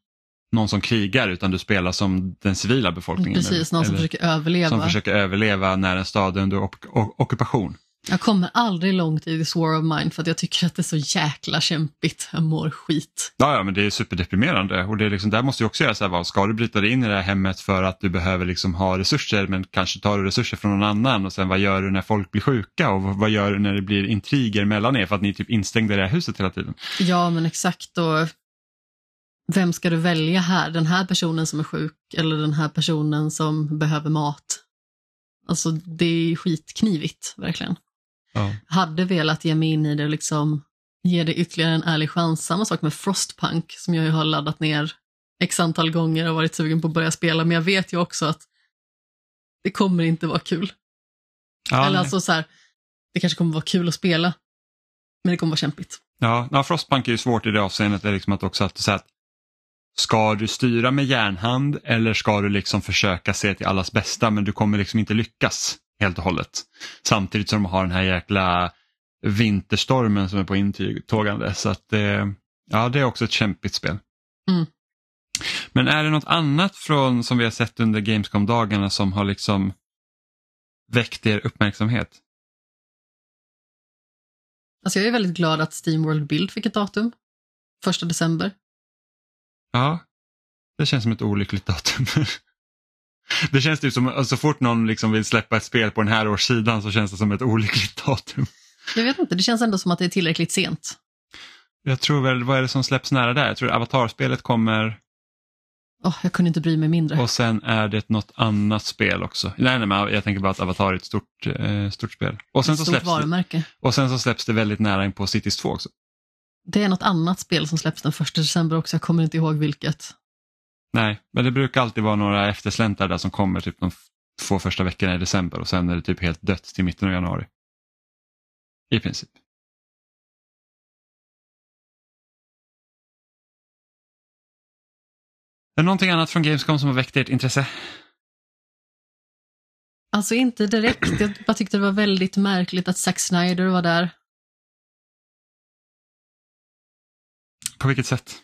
någon som krigar utan du spelar som den civila befolkningen. Precis, någon som försöker överleva. Som försöker överleva när en stad är under ok ockupation. Jag kommer aldrig långt i this war of mine för att jag tycker att det är så jäkla kämpigt. Jag mår skit. Ja, ja men det är superdeprimerande och det är liksom, där måste du också göra så här, vad, ska du bryta dig in i det här hemmet för att du behöver liksom ha resurser men kanske tar du resurser från någon annan och sen vad gör du när folk blir sjuka och vad gör du när det blir intriger mellan er för att ni är typ instängda i det här huset hela tiden. Ja, men exakt och vem ska du välja här? Den här personen som är sjuk eller den här personen som behöver mat? Alltså det är skitknivigt, verkligen. Ja. Hade velat ge mig in i det och liksom ge det ytterligare en ärlig chans. Samma sak med Frostpunk som jag ju har laddat ner x antal gånger och varit sugen på att börja spela, men jag vet ju också att det kommer inte vara kul. Ja, Eller alltså så här, det kanske kommer vara kul att spela, men det kommer vara kämpigt. Ja, ja Frostpunk är ju svårt i det avseendet, det är liksom att också att, så att Ska du styra med järnhand eller ska du liksom försöka se till allas bästa men du kommer liksom inte lyckas helt och hållet. Samtidigt som de har den här jäkla vinterstormen som är på intågande. Så att eh, ja, det är också ett kämpigt spel. Mm. Men är det något annat från som vi har sett under Gamescom-dagarna som har liksom väckt er uppmärksamhet? Alltså jag är väldigt glad att Steam World Build fick ett datum. Första december. Ja, det känns som ett olyckligt datum. det känns typ som att så fort någon liksom vill släppa ett spel på den här årssidan så känns det som ett olyckligt datum. Jag vet inte, det känns ändå som att det är tillräckligt sent. Jag tror väl, vad är det som släpps nära där? Jag tror Avatar-spelet kommer... Oh, jag kunde inte bry mig mindre. Och sen är det något annat spel också. Nej, nej men jag tänker bara att Avatar är ett stort, eh, stort spel. Och sen, ett så stort släpps varumärke. Det, och sen så släpps det väldigt nära in på Cities 2 också. Det är något annat spel som släpps den första december också, jag kommer inte ihåg vilket. Nej, men det brukar alltid vara några eftersläntar där som kommer typ de två första veckorna i december och sen är det typ helt dött till mitten av januari. I princip. Är det någonting annat från Gamescom som har väckt ert intresse? Alltså inte direkt, jag bara tyckte det var väldigt märkligt att Zack Snyder var där. På vilket sätt?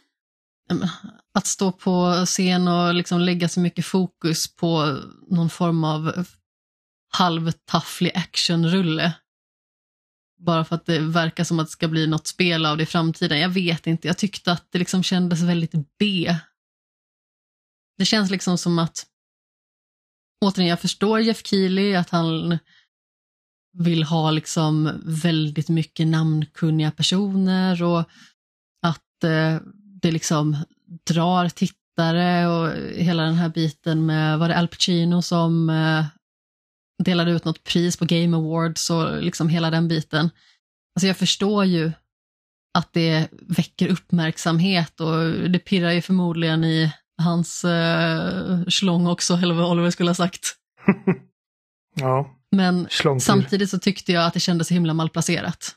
Att stå på scen och liksom lägga så mycket fokus på någon form av halvtafflig actionrulle. Bara för att det verkar som att det ska bli något spel av det i framtiden. Jag vet inte, jag tyckte att det liksom kändes väldigt B. Det känns liksom som att, återigen, jag förstår Jeff Keely, att han vill ha liksom väldigt mycket namnkunniga personer och att eh, det liksom drar tittare och hela den här biten med, var det Al Pacino som eh, delade ut något pris på Game Awards och liksom hela den biten. Alltså jag förstår ju att det väcker uppmärksamhet och det pirrar ju förmodligen i hans eh, slång också, eller vad Oliver skulle ha sagt. ja, Men slångpirr. samtidigt så tyckte jag att det kändes himla malplacerat.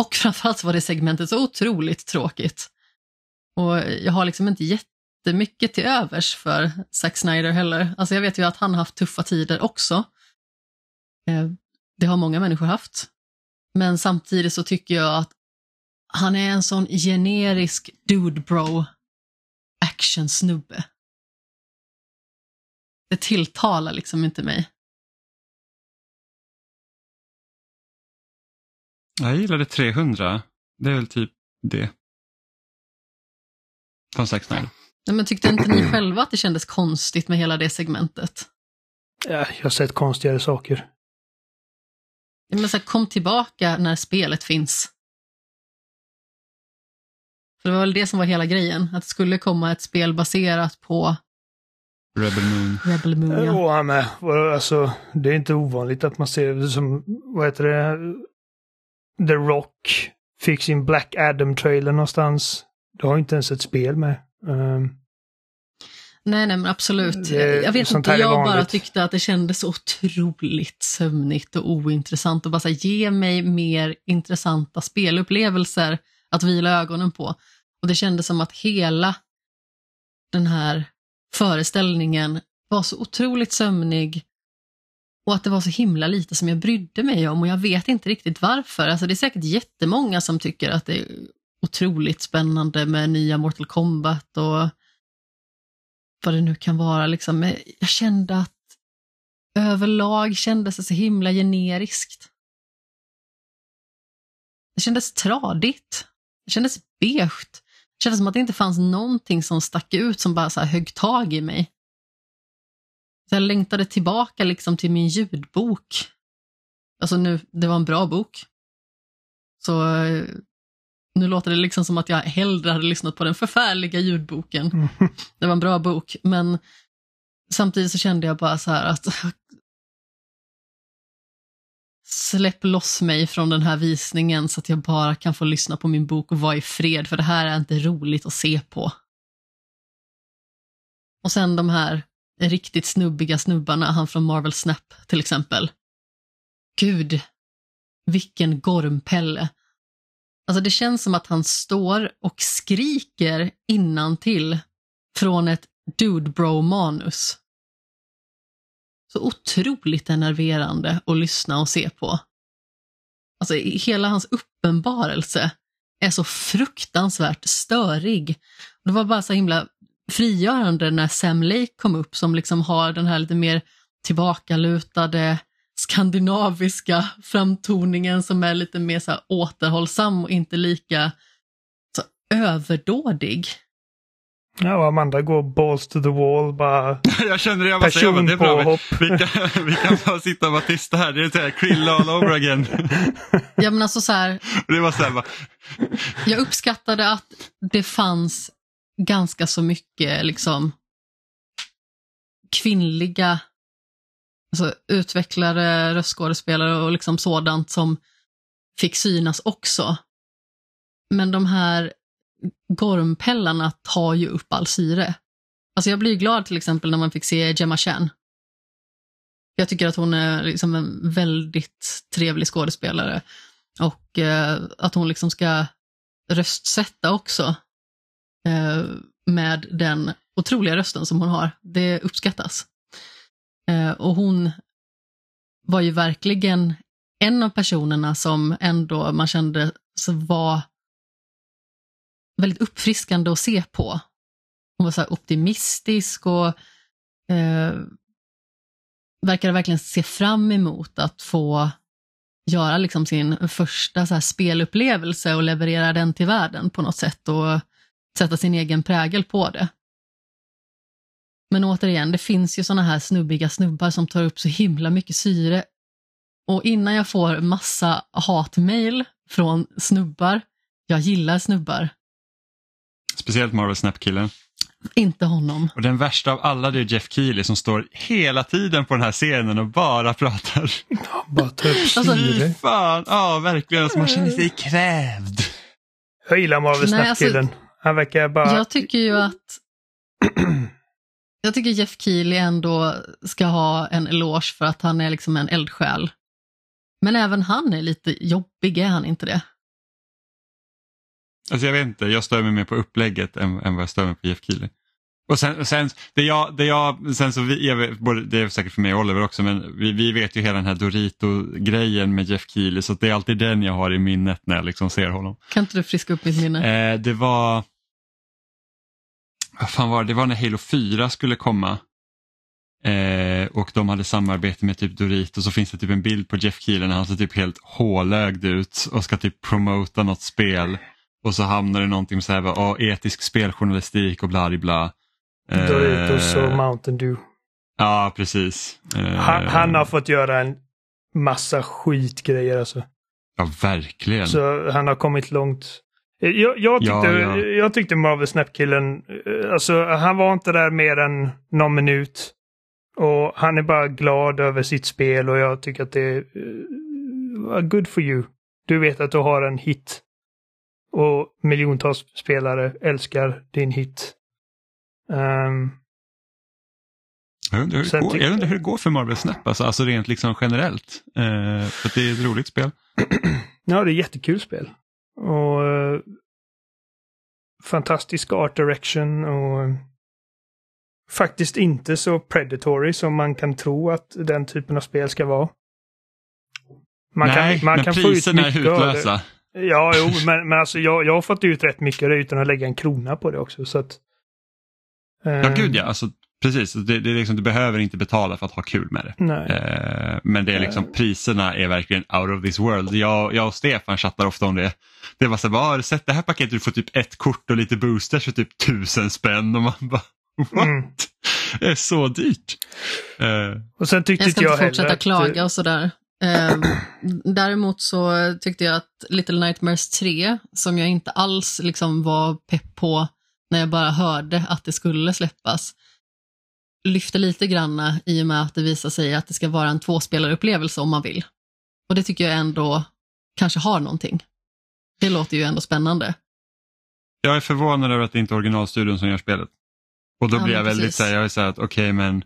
Och framförallt var det segmentet så otroligt tråkigt. Och jag har liksom inte jättemycket till övers för Zack Snyder heller. Alltså jag vet ju att han har haft tuffa tider också. Eh, det har många människor haft. Men samtidigt så tycker jag att han är en sån generisk dude bro actionsnubbe. Det tilltalar liksom inte mig. Jag gillade 300. Det är väl typ det. Från Zack Snyder. Nej, men tyckte inte ni själva att det kändes konstigt med hela det segmentet? Ja, jag har sett konstigare saker. Ja, Men så här, kom tillbaka när spelet finns. För det var väl det som var hela grejen, att det skulle komma ett spel baserat på Rebel Moon. Rebel Moon. Ja. Och han med. Alltså, det är inte ovanligt att man ser det som, vad heter det, The Rock fick sin Black Adam-trailer någonstans. Det har inte ens ett spel med. Um, Nej, nej, men absolut. Det- jag vet inte, jag bara tyckte att det kändes otroligt sömnigt och ointressant och bara så här, ge mig mer intressanta spelupplevelser att vila ögonen på. Och det kändes som att hela den här föreställningen var så otroligt sömnig och att det var så himla lite som jag brydde mig om och jag vet inte riktigt varför. Alltså det är säkert jättemånga som tycker att det är otroligt spännande med nya Mortal Kombat och vad det nu kan vara. Liksom. Jag kände att överlag kändes det så himla generiskt. Det kändes tradigt. Det kändes beige. Det kändes som att det inte fanns någonting som stack ut som bara så här högg tag i mig. Så jag längtade tillbaka liksom till min ljudbok. Alltså nu, det var en bra bok. Så eh, nu låter det liksom som att jag hellre hade lyssnat på den förfärliga ljudboken. Det var en bra bok, men samtidigt så kände jag bara så här att släpp loss mig från den här visningen så att jag bara kan få lyssna på min bok och vara i fred, för det här är inte roligt att se på. Och sen de här riktigt snubbiga snubbarna, han från Marvel Snap till exempel. Gud, vilken gormpelle. Alltså det känns som att han står och skriker innantill från ett dude bro manus. Så otroligt enerverande att lyssna och se på. Alltså hela hans uppenbarelse är så fruktansvärt störig. Det var bara så himla frigörande när Sam Lake kom upp som liksom har den här lite mer tillbakalutade skandinaviska framtoningen som är lite mer så här återhållsam och inte lika så överdådig. ja, och Amanda går balls to the wall, bara jag känner det, jag bara säger, det är bra. Vi, vi, kan, vi kan bara sitta och vara tysta här. Det är så här, krill all over again. Ja men alltså så här, det var så här, bara, jag uppskattade att det fanns ganska så mycket liksom kvinnliga alltså, utvecklare, röstskådespelare och liksom sådant som fick synas också. Men de här gormpellarna tar ju upp all syre. Alltså jag blir glad till exempel när man fick se Gemma Chan. Jag tycker att hon är liksom en väldigt trevlig skådespelare och eh, att hon liksom ska röstsätta också eh, med den otroliga rösten som hon har. Det uppskattas. Eh, och hon var ju verkligen en av personerna som ändå man kände så var väldigt uppfriskande att se på. Hon var så här optimistisk och eh, verkade verkligen se fram emot att få göra liksom sin första så här spelupplevelse och leverera den till världen på något sätt och sätta sin egen prägel på det. Men återigen, det finns ju såna här snubbiga snubbar som tar upp så himla mycket syre. Och innan jag får massa hatmail från snubbar, jag gillar snubbar, Speciellt Marvel Snap-killen. inte honom. Och den värsta av alla det är Jeff Keely som står hela tiden på den här scenen och bara pratar. Bara ta upp Alltså- syre. fan, ja verkligen. Alltså, man känner sig krävd. Jag gillar Marvel alltså- Snap-killen. Han verkar bara... Jag tycker ju att jag tycker Jeff Keely ändå ska ha en eloge för att han är liksom en eldsjäl. Men även han är lite jobbig, är han inte det? Alltså jag vet inte, jag stör mig mer på upplägget än, än vad jag stör mig på Jeff Keely. Och sen, sen, det jag, det jag, sen så vi, vet, både, det är säkert för mig och Oliver också, men vi, vi vet ju hela den här Dorito-grejen med Jeff Keely så det är alltid den jag har i minnet när jag liksom ser honom. Kan inte du friska upp mitt minne? Eh, det var, vad fan var det, det var när Halo 4 skulle komma. Eh, och de hade samarbete med typ Dorito så finns det typ en bild på Jeff Keely när han ser typ helt hålögd ut och ska typ promota något spel. Och så hamnar det någonting så här, oh, etisk speljournalistik och bla bla bla. Eh, Doritos och Mountain Dew. Ja, precis. Eh, Han, han har fått göra en massa skitgrejer alltså. Ja, verkligen. Så han har kommit långt. Jag, jag, tyckte, Ja, ja. jag tyckte Marvel Snap-killen, eh, alltså han var inte där mer än någon minut. Och han är bara glad över sitt spel och jag tycker att det är uh, good for you. Du vet att du har en hit. Och miljontals spelare älskar din hit. Ehm, Jag undrar, hur det går, jag undrar hur det går för Marvel Snap, alltså, alltså rent liksom generellt. Eh, för det är ett roligt spel. Ja, det är jättekul spel. Och eh, fantastisk art direction och eh, faktiskt inte så predatory som man kan tro att den typen av spel ska vara. Man Nej, kan, man men kan priserna är hutlösa. Ja, jo, men, men alltså jag, jag har fått ut rätt mycket utan att lägga en krona på det också. Så att, eh, Ja, gud ja. Alltså, precis, det, det är liksom, du behöver inte betala för att ha kul med det. Nej. Eh, men det är liksom, Eh. priserna är verkligen out of this world. Jag, jag och Stefan chattar ofta om det. Det var så här, har du sett det här paketet? Du får typ ett kort och lite boosters för typ tusen spänn. Och man bara, what? Mm. Det är så dyrt. Eh, Och sen tyckte Jag ska inte jag fortsätta att, klaga och sådär. Ehm, däremot så tyckte jag att Little Nightmares 3, som jag inte alls liksom var pepp på när jag bara hörde att det skulle släppas, lyfte lite granna i och med att det visar sig att det ska vara en tvåspelarupplevelse om man vill. Och det tycker jag ändå kanske har någonting. Det låter ju ändå spännande. jag är förvånad över att det inte är originalstudion som gör spelet. Och då Ja, blir jag väldigt så här, jag är så här att okej men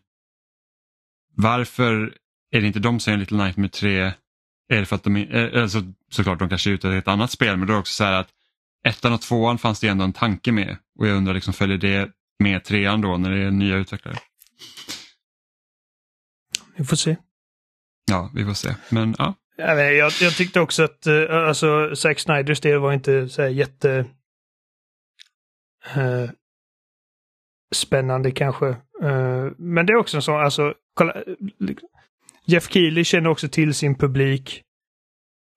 varför är det inte de som gör Little Nightmare 3? Är det för att de, eh, alltså, såklart de kanske är ute efter ett annat spel men då är det också så här att ettan och tvåan fanns det ändå en tanke med och jag undrar liksom följer det med trean då när det är nya utvecklare? Vi får se. Ja, vi får se. Men ja, Jag, jag, tyckte också att uh, alltså, Zack Snyders del var inte så här jätte... eh, spännande kanske. Eh, men det är också en sån, alltså, kolla, eh, Jeff Keely känner också till sin publik.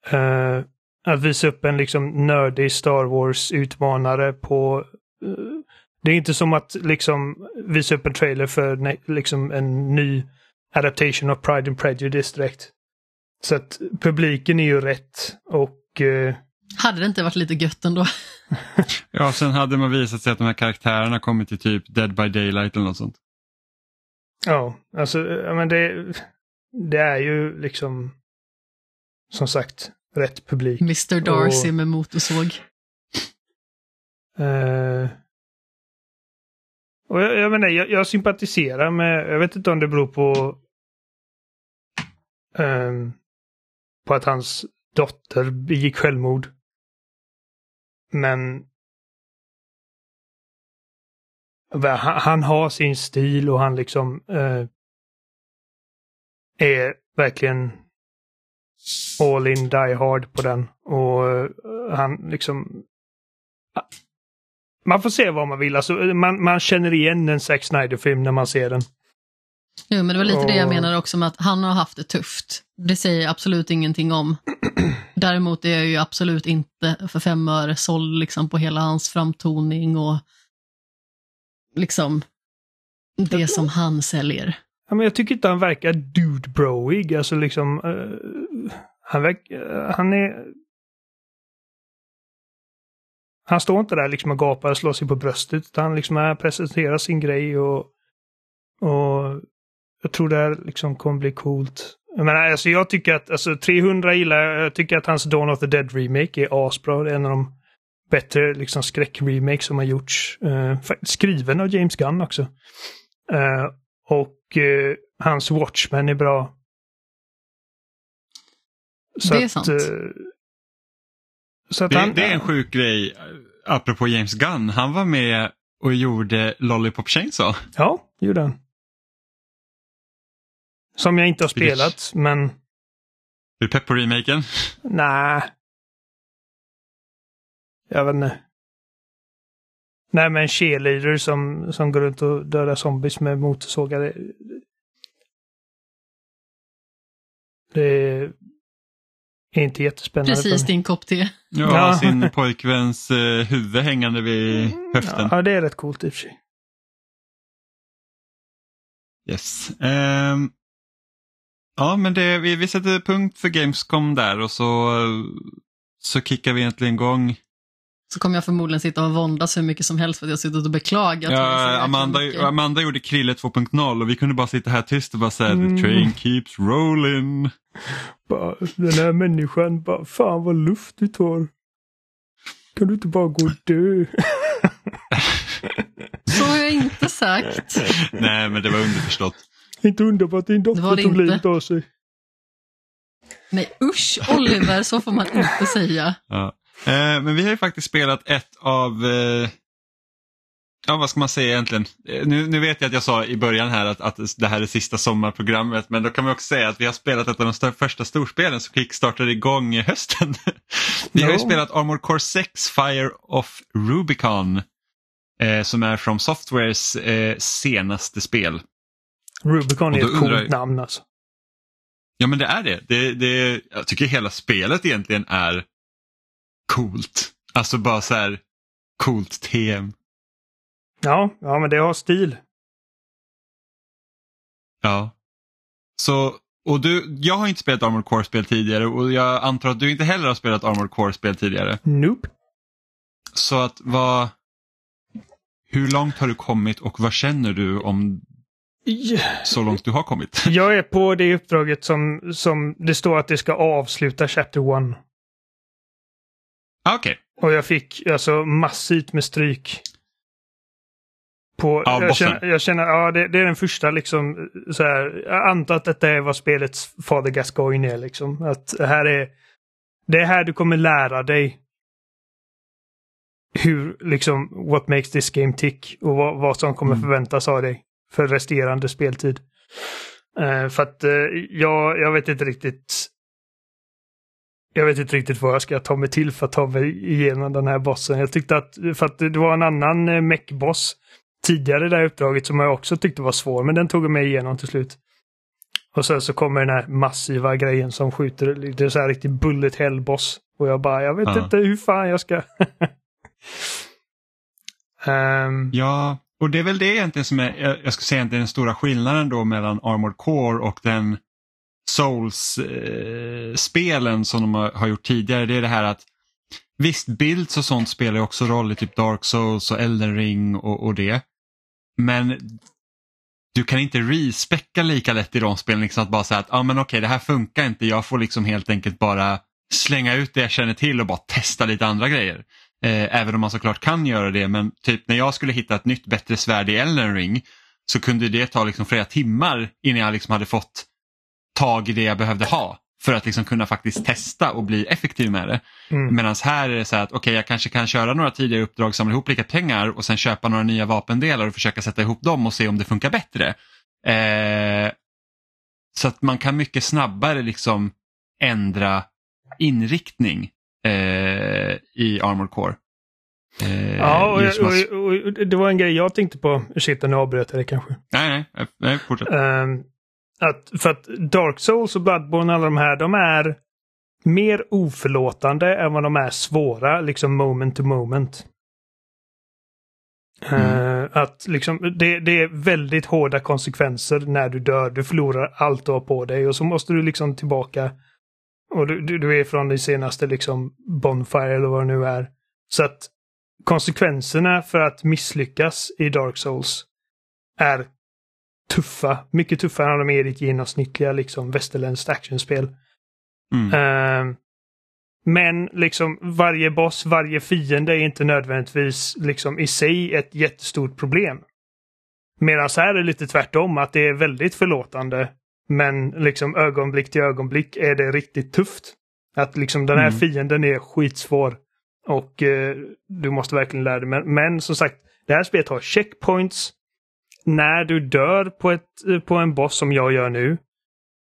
Eh, att visa upp en liksom nördig Star Wars-utmanare på... det är inte som att liksom visa upp en trailer för liksom en ny adaptation av Pride and Prejudice direkt. Så att publiken är ju rätt och eh, Hade det inte varit lite gött ändå? ja sen hade man visat sig att de här karaktärerna kommit till typ Dead by Daylight eller något sånt. ja, alltså men det, det är ju liksom som sagt rätt publik. Mr Darcy Och- med motorsåg. Eh, och jag, jag menar, jag, jag sympatiserar med, jag vet inte om det beror på um, på att hans dotter begick självmord. Men han, han har sin stil och han liksom uh, är verkligen all in die hard på den. Och uh, han liksom man får se vad man vill. Alltså, man, man känner igen en Zack Snyder-film när man ser den. Jo, men det var lite det jag Och- menar också med att han har haft det tufft. Det säger jag absolut ingenting om. Däremot är jag ju absolut inte för fem öre såld liksom på hela hans framtoning och liksom Det som han säljer. Ja, men jag tycker inte han verkar dude broig. Alltså liksom... Uh, han, verk, uh, han är... Han står inte där liksom och gapar och slår sig på bröstet. Utan han liksom presenterar sin grej och... Och jag tror det här liksom kommer bli coolt. Jag menar, alltså jag tycker att, alltså 300 gillar jag. Jag tycker att hans Dawn of the Dead Remake är asbra. Det är en av de bättre liksom skräckremakes som har gjorts. Uh, skriven av James Gunn också. Uh, och uh, hans Watchmen är bra. Så det är att, sant. Så det, han, det är en sjuk grej, apropå James Gunn. Han var med och gjorde Lollipop Chainsaw. Ja, gjorde han. Som jag inte har spelat, men... Är du pepp på remaken? Nej. Jag vet inte. Nej, men en cheerleader som, som går runt och dödar zombies med motorsågar. Det, det är inte jättespännande. Precis din kopp te. Ja, ja. sin pojkväns eh, huvud hängande vid höften. Ja, det är rätt coolt i och för sig. Yes. Um, Ja, men det, vi, vi sätter punkt för Gamescom där och så, så kickar vi egentligen igång. Så kommer jag förmodligen sitta och våndas hur mycket som helst för att jag suttit och beklagat. Ja, Amanda, Amanda gjorde Krille 2.0 och vi kunde bara sitta här tyst och bara säga mm. the train keeps rolling. Bara, den här människan, bara, fan vad luft du tar. Kan du inte bara gå och dö? Så har jag inte sagt. Nej, men det var underförstått. Inte underbart att din dotter tog livet av sig. Nej usch Oliver, så får man inte säga. Ja. Eh, men vi har ju faktiskt spelat ett av, eh, ja vad ska man säga egentligen? Eh, nu, nu vet jag att jag sa i början här att, att det här är sista sommarprogrammet men då kan man också säga att vi har spelat ett av de stör, första storspelen som kickstartade igång hösten. vi har ju spelat Armor Core 6 Fire of Rubicon eh, som är från Softwares eh, senaste spel. Rubicon är ett coolt jag... namn alltså. Ja men det är det. det, det jag tycker hela spelet egentligen är coolt. Alltså bara så här coolt tem. Ja, ja men det har stil. Ja. Så, och du, jag har inte spelat Armored Core-spel tidigare och jag antar att du inte heller har spelat Armored Core-spel tidigare. Nope. Så att vad... Hur långt har du kommit och vad känner du om så långt du har kommit? Jag är på det uppdraget som, som det står att det ska avsluta Chapter 1. Ah, okej. Okay. Och jag fick alltså massivt med stryk. På, ja, jag, känner, jag känner, ja det, det, är den första liksom, så här, jag antar att detta är vad spelets Father Gascoigne är liksom. Att här är, det är här du kommer lära dig hur, liksom, what makes this game tick och vad, vad som kommer mm. förväntas av dig för resterande speltid. Uh, för att uh, jag, jag vet inte riktigt jag vet inte riktigt vad jag ska ta mig till för att ta mig igenom den här bossen. Jag tyckte att, för att det var en annan uh, mech-boss tidigare i det här uppdraget som jag också tyckte var svår, men den tog jag mig igenom till slut. Och sen så kommer den här massiva grejen som skjuter, det är så här riktigt bullet hell-boss. Och jag bara, jag vet ja. inte hur fan jag ska... um... Ja, och det är väl det egentligen som är, jag skulle säga den stora skillnaden då mellan Armored Core och den Souls-spelen som de har, gjort tidigare. Det är det här att visst, builds och sånt spelar också roll i typ Dark Souls och Elden Ring och, och det. Men du kan inte respecka lika lätt i de spelen, liksom att bara säga att ah, men okej, det här funkar inte, jag får liksom helt enkelt bara slänga ut det jag känner till och bara testa lite andra grejer. Eh, även om man såklart kan göra det men typ när jag skulle hitta ett nytt bättre svärd i Elden Ring så kunde det ta liksom flera timmar innan jag liksom hade fått tag i det jag behövde ha för att liksom kunna faktiskt testa och bli effektiv med det. Mm. Medan här är det så att okej okay, jag kanske kan köra några tidigare uppdrag, samla ihop lika pengar och sen köpa några nya vapendelar och försöka sätta ihop dem och se om det funkar bättre. Eh, så att man kan mycket snabbare liksom ändra inriktning eh, i Armored Core. Eh, ja, och, och, och, och, det var en grej jag tänkte på. Ursäkta, nu avbröt jag det kanske. Nej, nej, nej fortsätt. Um, att, för att Dark Souls och Bloodborne, alla de här, de är mer oförlåtande än vad de är svåra, liksom moment to moment. Mm. att liksom, det, det, är väldigt hårda konsekvenser när du dör. Du förlorar allt du har på dig och så måste du liksom tillbaka. Och du, du, du är från din senaste liksom Bonfire eller vad det nu är. Så att konsekvenserna för att misslyckas i Dark Souls är tuffa. Mycket tuffare än de är i ditt genomsnittliga liksom västerländskt actionspel. Mm. Uh, men liksom varje boss, varje fiende är inte nödvändigtvis liksom i sig ett jättestort problem. Medan här är det lite tvärtom, att det är väldigt förlåtande. Men liksom ögonblick till ögonblick är det riktigt tufft. Att liksom den här mm. fienden är skitsvår. Och eh, du måste verkligen lära dig. Men, men som sagt, det här spelet har checkpoints. När du dör på, ett, på en boss som jag gör nu.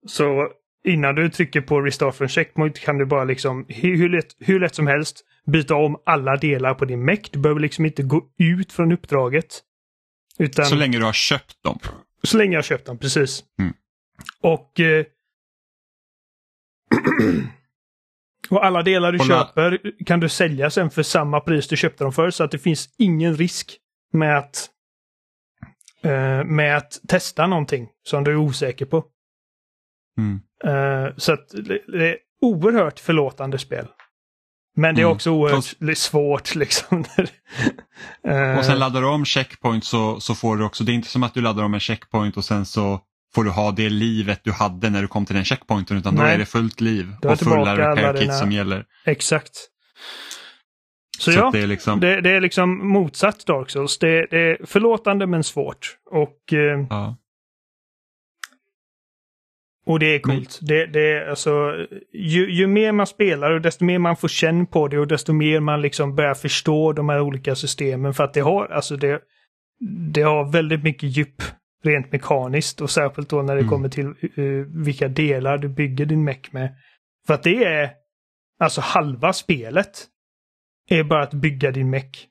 Så innan du trycker på restart från checkpoint kan du bara liksom hur lätt, hur lätt som helst byta om alla delar på din meck. Du behöver liksom inte gå ut från uppdraget. Utan, så länge du har köpt dem? Så länge jag har köpt dem, precis. Mm. Och eh, Och alla delar du Hålla. köper kan du sälja sen för samma pris du köpte dem för. Så att det finns ingen risk med att, eh, med att testa någonting som du är osäker på. Mm. Uh, så att det är oerhört förlåtande spel. Men det är mm. också oerhört mm. svårt liksom. uh, och sen laddar du om checkpoint så, så får du också, det är inte som att du laddar om en checkpoint och sen så får du ha det livet du hade när du kom till den checkpointen utan nej. då är det fullt liv och fulla repair kits som gäller. Exakt. Så, så ja, det är, liksom... Det, det, är liksom motsatt Dark Souls. Det, det är förlåtande men svårt. Och uh, ja. Och det är coolt. Men... Det, det är alltså, ju, ju mer man spelar och desto mer man får känn på det och desto mer man liksom börjar förstå de här olika systemen. För att det har, alltså det, det har väldigt mycket djup rent mekaniskt och särskilt då när det mm. kommer till uh, vilka delar du bygger din meck med. För att det är alltså halva spelet är bara att bygga din meck.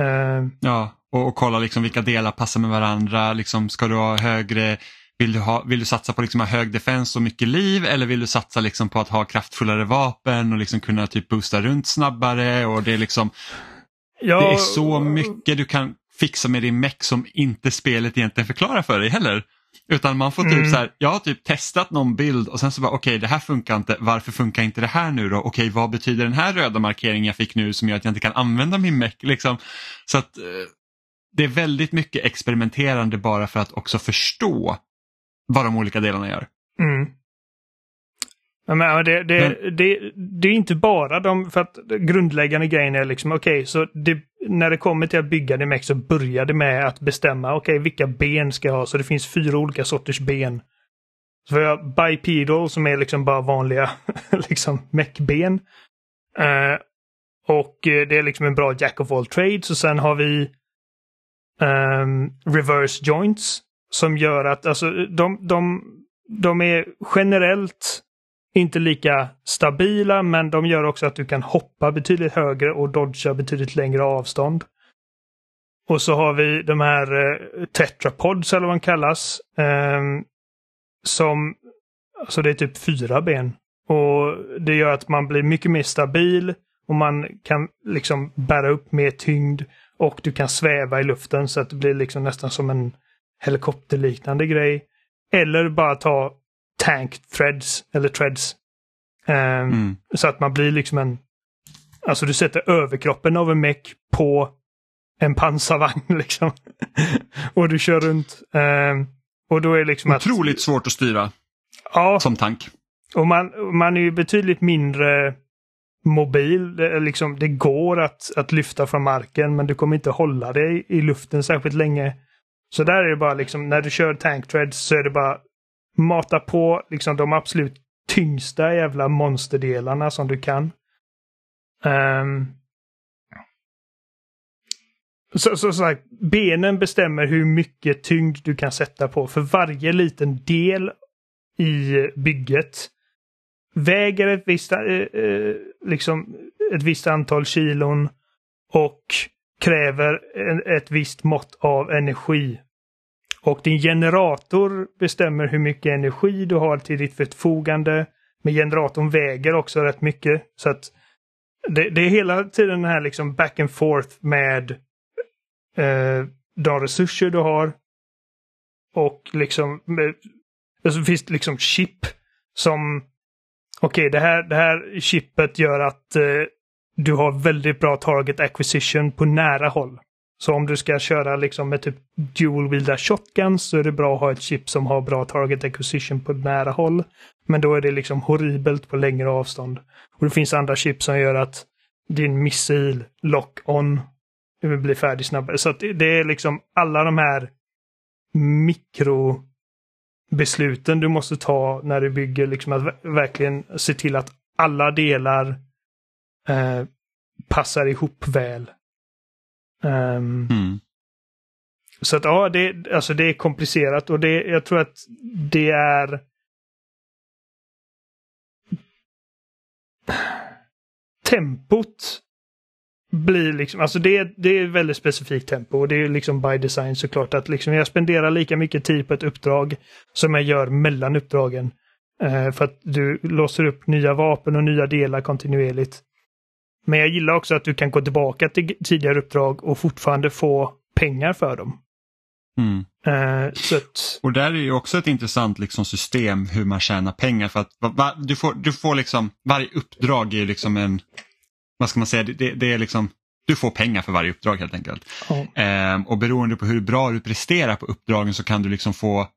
Uh, ja, och, och, kolla liksom vilka delar passar med varandra. Liksom, ska du ha högre vill du, ha, vill du satsa på liksom hög defens och mycket liv eller vill du satsa liksom på att ha kraftfullare vapen och liksom kunna typ boosta runt snabbare? och Det är liksom ja, det är så mycket du kan fixa med din meck som inte spelet egentligen förklarar för dig heller. Utan man får typ mm. så här, jag har typ testat någon bild och sen så bara okej okay, det här funkar inte, varför funkar inte det här nu då? Okej okay, vad betyder den här röda markeringen jag fick nu som gör att jag inte kan använda min meck? Liksom. Så att eh, det är väldigt mycket experimenterande bara för att också förstå vad de olika delarna gör. Mm. Men det, det, Men... det, det, är inte bara de, för att grundläggande grejen är liksom okej, okay, så det, när det kommer till att bygga det så börjar det med att bestämma okej, okay, vilka ben ska jag ha? Så det finns fyra olika sorters ben. Så vi har bipedal som är liksom bara vanliga liksom meckben. Uh, och det är liksom en bra jack of all trades och sen har vi um, reverse joints som gör att alltså, de, de, de är generellt inte lika stabila men de gör också att du kan hoppa betydligt högre och dodga betydligt längre avstånd. Och så har vi de här eh, tetrapods eller vad de kallas. Eh, som, alltså det är typ fyra ben. Och det gör att man blir mycket mer stabil och man kan liksom bära upp mer tyngd och du kan sväva i luften så att det blir liksom nästan som en helikopterliknande grej. Eller bara ta tank threads eller threads. Um, mm. Så att man blir liksom en... Alltså du sätter överkroppen av en meck på en pansarvagn liksom. och du kör runt. Um, och då är liksom Otroligt att, svårt att styra. Ja. Som tank. Och man, man är ju betydligt mindre mobil. Det, liksom, det går att, att lyfta från marken men du kommer inte hålla dig i luften särskilt länge. Så där är det bara liksom, när du kör tank treads så är det bara mata på liksom de absolut tyngsta jävla monsterdelarna som du kan. Um, så, så, så här, benen bestämmer hur mycket tyngd du kan sätta på. För varje liten del i bygget väger ett visst, eh, eh, liksom ett visst antal kilon och kräver ett visst mått av energi. Och din generator bestämmer hur mycket energi du har till ditt förfogande. Men generatorn väger också rätt mycket. Så att det, det är hela tiden den här liksom back and forth med eh, de resurser du har och liksom med, alltså finns det liksom chip som okej, okay, det, här, det här chippet gör att eh, du har väldigt bra target acquisition på nära håll. Så om du ska köra liksom med typ dual wielda shotguns så är det bra att ha ett chip som har bra target acquisition på nära håll. Men då är det liksom horribelt på längre avstånd. Och det finns andra chip som gör att din missil lock-on blir färdig snabbare. Så att det är liksom alla de här mikrobesluten du måste ta när du bygger, liksom att verkligen se till att alla delar eh, passar ihop väl. Um, mm. Så att ja, det, alltså det är komplicerat och det, jag tror att det är tempot blir liksom, alltså det, det är väldigt specifikt tempo och det är liksom by design såklart att liksom jag spenderar lika mycket tid på ett uppdrag som jag gör mellan uppdragen. Eh, för att du låser upp nya vapen och nya delar kontinuerligt. Men jag gillar också att du kan gå tillbaka till tidigare uppdrag och fortfarande få pengar för dem. Mm. Uh, att... Och där är ju också ett intressant liksom, system hur man tjänar pengar. för att va, va, du, får, du får liksom, Varje uppdrag är liksom en, vad ska man säga, det, det är liksom, du får pengar för varje uppdrag helt enkelt. Oh. Uh, och beroende på hur bra du presterar på uppdragen så kan du liksom få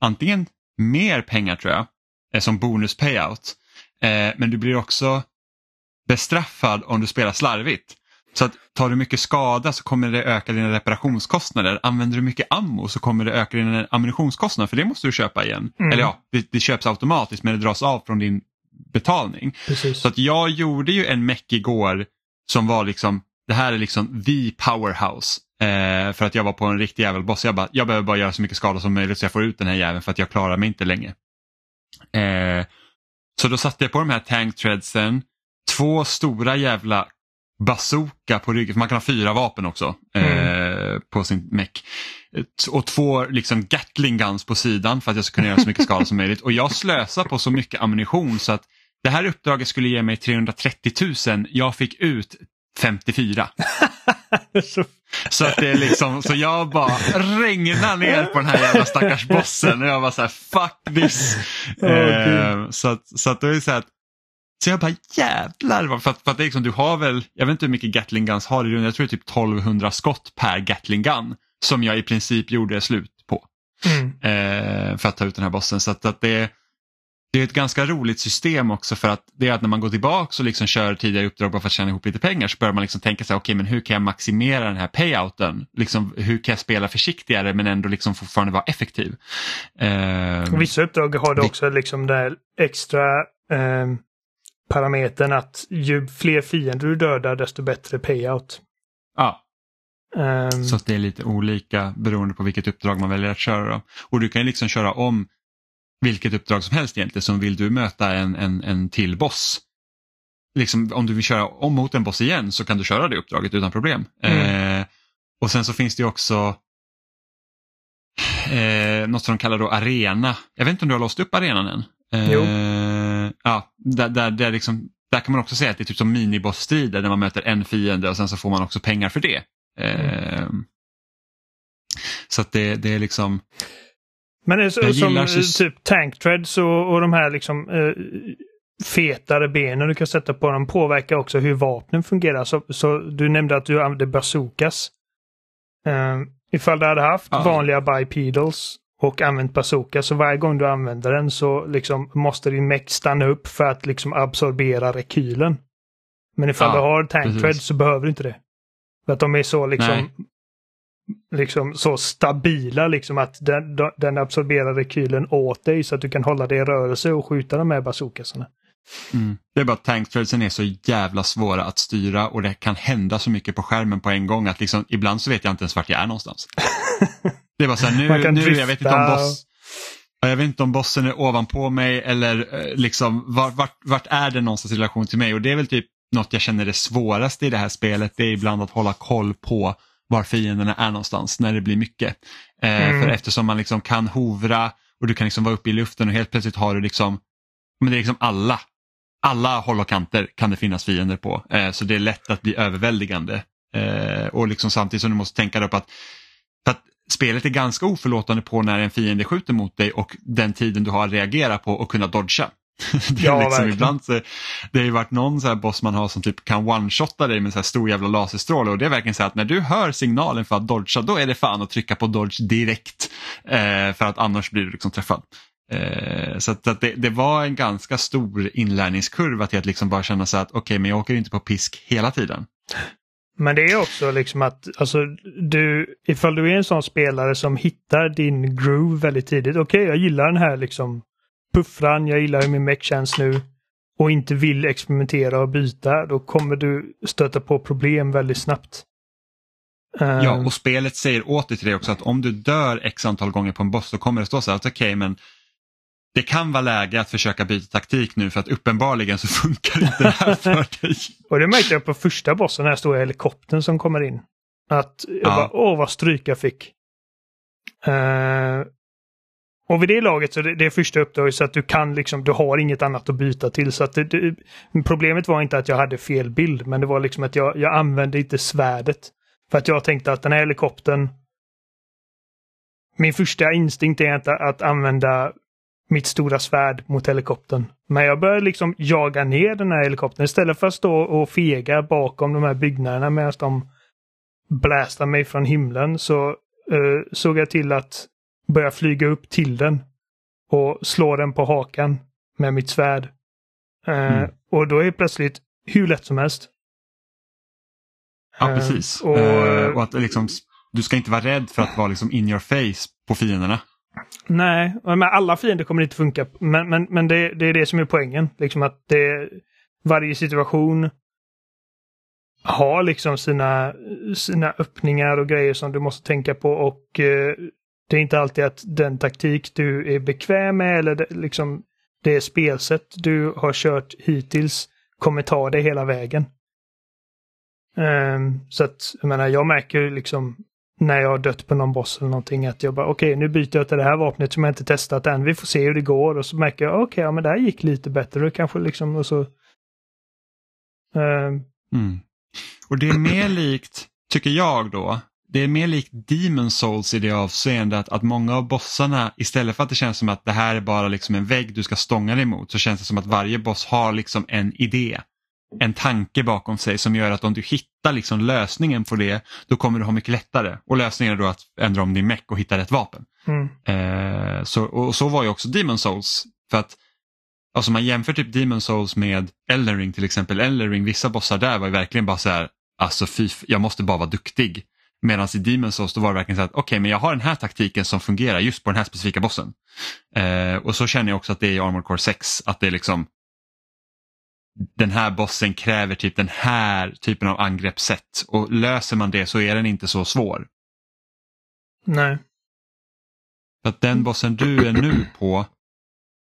antingen mer pengar tror jag, eh, som bonus payout. Uh, men du blir också bestraffad om du spelar slarvigt. Så att tar du mycket skada så kommer det öka dina reparationskostnader. Använder du mycket ammo så kommer det öka dina ammunitionskostnader för det måste du köpa igen. Mm. Eller ja, det, det, köps automatiskt men det dras av från din betalning. Precis. Så att jag gjorde ju en meck igår som var liksom, det här är liksom the powerhouse. Eh, för att jag var på en riktig jävelboss. Jag, bara, jag behöver bara göra så mycket skada som möjligt så jag får ut den här jäveln för att jag klarar mig inte länge. Eh, så då satte jag på de här tank treadsen två stora jävla bazooka på ryggen, för man kan ha fyra vapen också mm. eh, på sin meck. Och två liksom Gatling guns på sidan för att jag ska kunna göra så mycket skada som möjligt. Och jag slösar på så mycket ammunition så att det här uppdraget skulle ge mig 330 000, jag fick ut 54. så att det är liksom, så jag bara regnar ner på den här jävla stackars bossen och jag bara så här, fuck this. Oh, eh, så, att, så att det är så här att så jag bara jävlar, för att, för att det är liksom, du har väl, jag vet inte hur mycket Gatling Guns har i jag tror det är typ 1200 skott per Gatling Gun som jag i princip gjorde slut på. Mm. Eh, för att ta ut den här bossen. Så att, att det, det är ett ganska roligt system också för att det är att när man går tillbaka och liksom kör tidigare uppdrag bara för att tjäna ihop lite pengar så börjar man liksom tänka sig, okej okay, men hur kan jag maximera den här payouten? Liksom, hur kan jag spela försiktigare men ändå liksom fortfarande vara effektiv? Eh, Vissa uppdrag har du också liksom det extra eh, parametern att ju fler fiender du dödar desto bättre payout. Ja. Um, så det är lite olika beroende på vilket uppdrag man väljer att köra. Och du kan liksom köra om vilket uppdrag som helst egentligen. Så vill du möta en, en, en till boss, liksom, om du vill köra om mot en boss igen så kan du köra det uppdraget utan problem. Mm. Eh, och sen så finns det också eh, något som de kallar då arena. Jag vet inte om du har låst upp arenan än? Eh, jo ja, där, där, där, liksom, där kan man också säga att det är typ som minibossstrider där man möter en fiende och sen så får man också pengar för det. Mm. Eh, så att det, det är liksom... Men det är så, som så... typ tanktreads och, och de här liksom eh, fetare benen du kan sätta på dem påverkar också hur vapnen fungerar. Så, så du nämnde att du använde bazookas. Eh, ifall du hade haft ja. vanliga bipedals och använt bazooka så varje gång du använder den så liksom måste din meck stanna upp för att liksom absorbera rekylen. Men ifall ja, du har tank så behöver du inte det. För att de är så liksom liksom så stabila liksom att den, den absorberar rekylen åt dig så att du kan hålla det i rörelse och skjuta de här bazookasarna. Mm. Det är bara att tankthreadsen är så jävla svåra att styra och det kan hända så mycket på skärmen på en gång att liksom, ibland så vet jag inte ens vart jag är någonstans. Det är bara så här, nu, nu jag vet inte om boss, jag vet inte om bossen är ovanpå mig eller eh, liksom vart, vart, vart är den någonstans i relation till mig och det är väl typ något jag känner det svåraste i det här spelet. Det är ibland att hålla koll på var fienderna är någonstans när det blir mycket. Eh, mm. För eftersom man liksom kan hovra och du kan liksom vara uppe i luften och helt plötsligt har du liksom, men det är liksom alla, alla håll och kanter kan det finnas fiender på. Eh, så det är lätt att bli överväldigande Eh, och liksom samtidigt som du måste tänka dig upp att, att spelet är ganska oförlåtande på när en fiende skjuter mot dig och den tiden du har att reagera på och kunna dodga. det, är Ja, liksom ibland så, det har ju varit någon så här boss man har som typ kan one-shotta dig med så här stor jävla laserstråle och det är verkligen så att när du hör signalen för att dodga då är det fan att trycka på dodge direkt eh, för att annars blir du liksom träffad. Eh, så att, att det, det var en ganska stor inlärningskurva till att liksom bara känna så att okej men jag åker inte på pisk hela tiden. Men det är också liksom att alltså, du, ifall du är en sån spelare som hittar din groove väldigt tidigt. Okej, jag gillar den här liksom puffran, jag gillar hur min meck känns nu och inte vill experimentera och byta, då kommer du stöta på problem väldigt snabbt. Ja, och spelet säger åt dig till det också att om du dör x antal gånger på en boss så kommer det stå så här att okej men det kan vara läge att försöka byta taktik nu för att uppenbarligen så funkar inte det här för dig. Och det märkte jag på första bossen, den här stora helikoptern som kommer in. Att jag Ja. bara, åh vad stryk jag fick. Eh, och vid det laget så det, det är första uppdraget så att du kan liksom, du har inget annat att byta till. Så att det, det, problemet var inte att jag hade fel bild, men det var liksom att jag, jag använde inte svärdet. För att jag tänkte att den här helikoptern, min första instinkt är inte att använda mitt stora svärd mot helikoptern. Men jag började liksom jaga ner den här helikoptern istället för att stå och fega bakom de här byggnaderna medan de blästar mig från himlen så eh, såg jag till att börja flyga upp till den och slå den på hakan med mitt svärd. Eh, Mm. Och då är det plötsligt hur lätt som helst. Ja, Eh, precis. och- Eh, och att liksom, du ska inte vara rädd för att vara liksom in your face på fienderna. Nej, men alla fiender kommer inte funka. Men, men, men det, det är det som är poängen. Liksom att det, varje situation har liksom sina, sina öppningar och grejer som du måste tänka på och eh, det är inte alltid att den taktik du är bekväm med eller det, liksom det spelsätt du har kört hittills kommer ta dig hela vägen. Um, så att jag menar, jag märker liksom när jag har dött på någon boss eller någonting att jag bara okej nu byter jag till det här vapnet som jag inte testat än. Vi får se hur det går och så märker jag okej ja men det här gick lite bättre kanske liksom och så. Ehm, Mm. Och det är mer likt, tycker jag då, det är mer likt Demon Souls i det avseendet att, att många av bossarna, istället för att det känns som att det här är bara liksom en vägg du ska stånga dig emot, så känns det som att varje boss har liksom en idé. En tanke bakom sig som gör att om du hittar liksom lösningen på det, då kommer du ha mycket lättare. Och lösningen är då att ändra om din meck och hitta rätt vapen. mm, Eh, så, och så var ju också Demon Souls. För att alltså man jämför typ Demon Souls med Elden till exempel. Elden vissa bossar där var ju verkligen bara så här, alltså fy, jag måste bara vara duktig. Medan i Demon Souls då var det verkligen så att okej men jag har den här taktiken som fungerar just på den här specifika bossen. Eh, och så känner jag också att det är i Armored Core 6, att det är liksom den här bossen kräver typ den här typen av angreppssätt och löser man det så är den inte så svår. nej. För att den bossen du är nu på,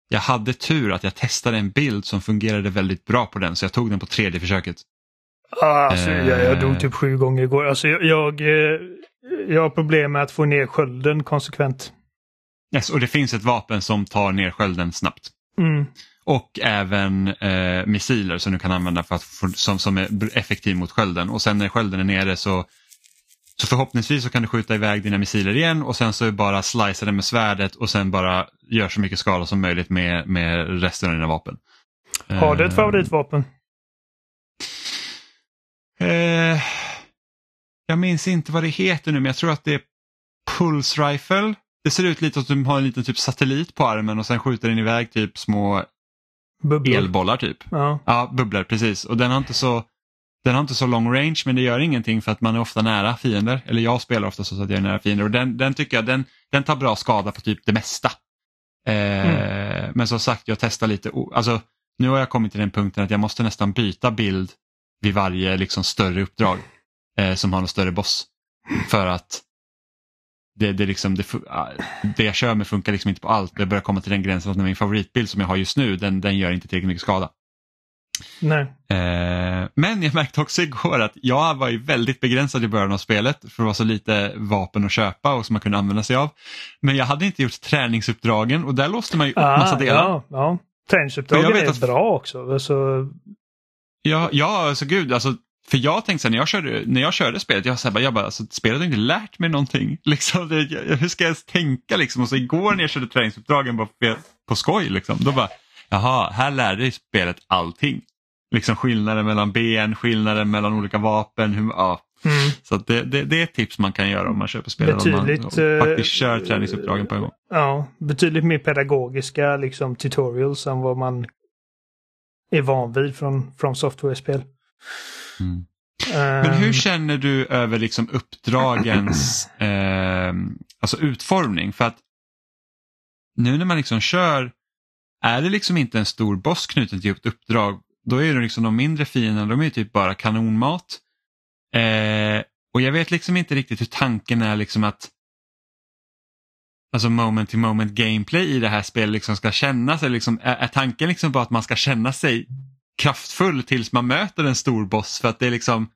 jag hade tur att jag testade en bild som fungerade väldigt bra på den så jag tog den på tredje försöket. Ah, Alltså, jag, jag Eh. dog typ sju gånger igår. Alltså, jag, jag, eh, jag har problem med att få ner skölden konsekvent. Yes, och det finns ett vapen som tar ner skölden snabbt. Mm. Och även eh, missiler som du kan använda för att få, som, som är effektiv mot skölden. Och sen när skölden är nere så, så förhoppningsvis så kan du skjuta iväg dina missiler igen och sen så bara slicea den med svärdet och sen bara gör så mycket skada som möjligt med, med resten av dina vapen. Har du ett Eh, favoritvapen? Eh, jag minns inte vad det heter nu men jag tror att det är Pulse Rifle. Det ser ut lite som att du har en liten typ satellit på armen och sen skjuter den iväg typ små Bubblor? elbollar typ. Ja. Ja, bubblor precis. Och den har inte så den har inte så long range men det gör ingenting för att man är ofta nära fiender. Eller jag spelar ofta så att jag är nära fiender och den, den tycker jag den, den tar bra skada på typ det mesta. Eh, Men som sagt jag testar lite, alltså nu har jag kommit till den punkten att jag måste nästan byta bild vid varje liksom större uppdrag eh, som har en större boss. För att det, det, liksom, det, ah, det jag kör med funkar liksom inte på allt. Jag börjar komma till den gränsen att min favoritbild som jag har just nu den, den gör inte tillräckligt mycket skada. Nej. Eh, men jag märkte också igår att jag var ju väldigt begränsad i början av spelet för det var så lite vapen att köpa och som man kunde använda sig av. Men jag hade inte gjort träningsuppdragen och där låste man ju upp massa delar. Ah, ja, ja. Träningsuppdragen är att- bra också. Alltså, Ja, ja alltså gud, alltså för jag tänkte så här, när jag körde, när jag körde spelet, jag, så här, jag bara, alltså, spelet har inte lärt mig någonting. Liksom, det, jag, hur ska jag ens tänka liksom? Och så igår när jag körde träningsuppdragen på, på skoj, liksom, då bara, jaha, här lärde spelet allting. Liksom skillnaden mellan ben, skillnaden mellan olika vapen. Hur, ja. Mm. Så det, det, det, är ett tips man kan göra om man köper spel. Betydligt, om man faktiskt kör träningsuppdragen på en gång. Ja, betydligt mer pedagogiska liksom, tutorials än vad man är van vid från, från software-spel. Mm. Men hur känner du över liksom uppdragens eh, alltså utformning? För att nu när man liksom kör, är det liksom inte en stor boss knuten till ett uppdrag, då är det liksom de mindre fienderna, de är typ bara kanonmat. Eh, och jag vet liksom inte riktigt hur tanken är liksom att alltså moment to moment gameplay i det här spelet liksom ska kännas. Eller liksom, är, är tanken liksom bara att man ska känna sig kraftfull tills man möter en stor boss för att det är liksom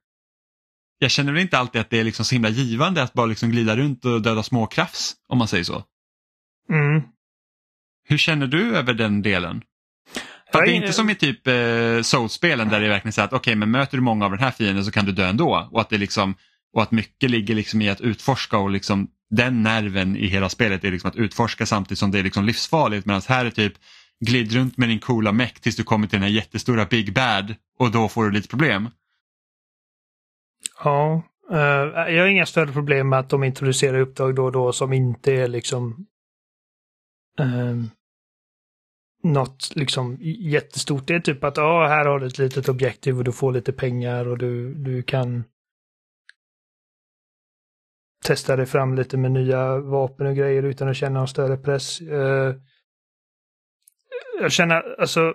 jag känner väl inte alltid att det är liksom så himla givande att bara liksom glida runt och döda småkrafs om man säger så. Mm. Hur känner du över den delen? För det är inte som i typ eh, Souls-spelen där det är verkligen så att okej okay, men möter du många av den här fienden så kan du dö ändå och att det liksom och att mycket ligger liksom i att utforska och liksom den nerven i hela spelet är liksom att utforska samtidigt som det är liksom livsfarligt medan här är typ glid runt med din coola meck tills du kommer till den här jättestora Big Bad och då får du lite problem. Ja, uh, jag har inga större problem med att de introducerar uppdrag då och då som inte är liksom uh, något liksom jättestort. Det är typ att ja, här har du ett litet objektiv och du får lite pengar och du, du kan testa dig fram lite med nya vapen och grejer utan att känna någon större press. Uh, jag känner alltså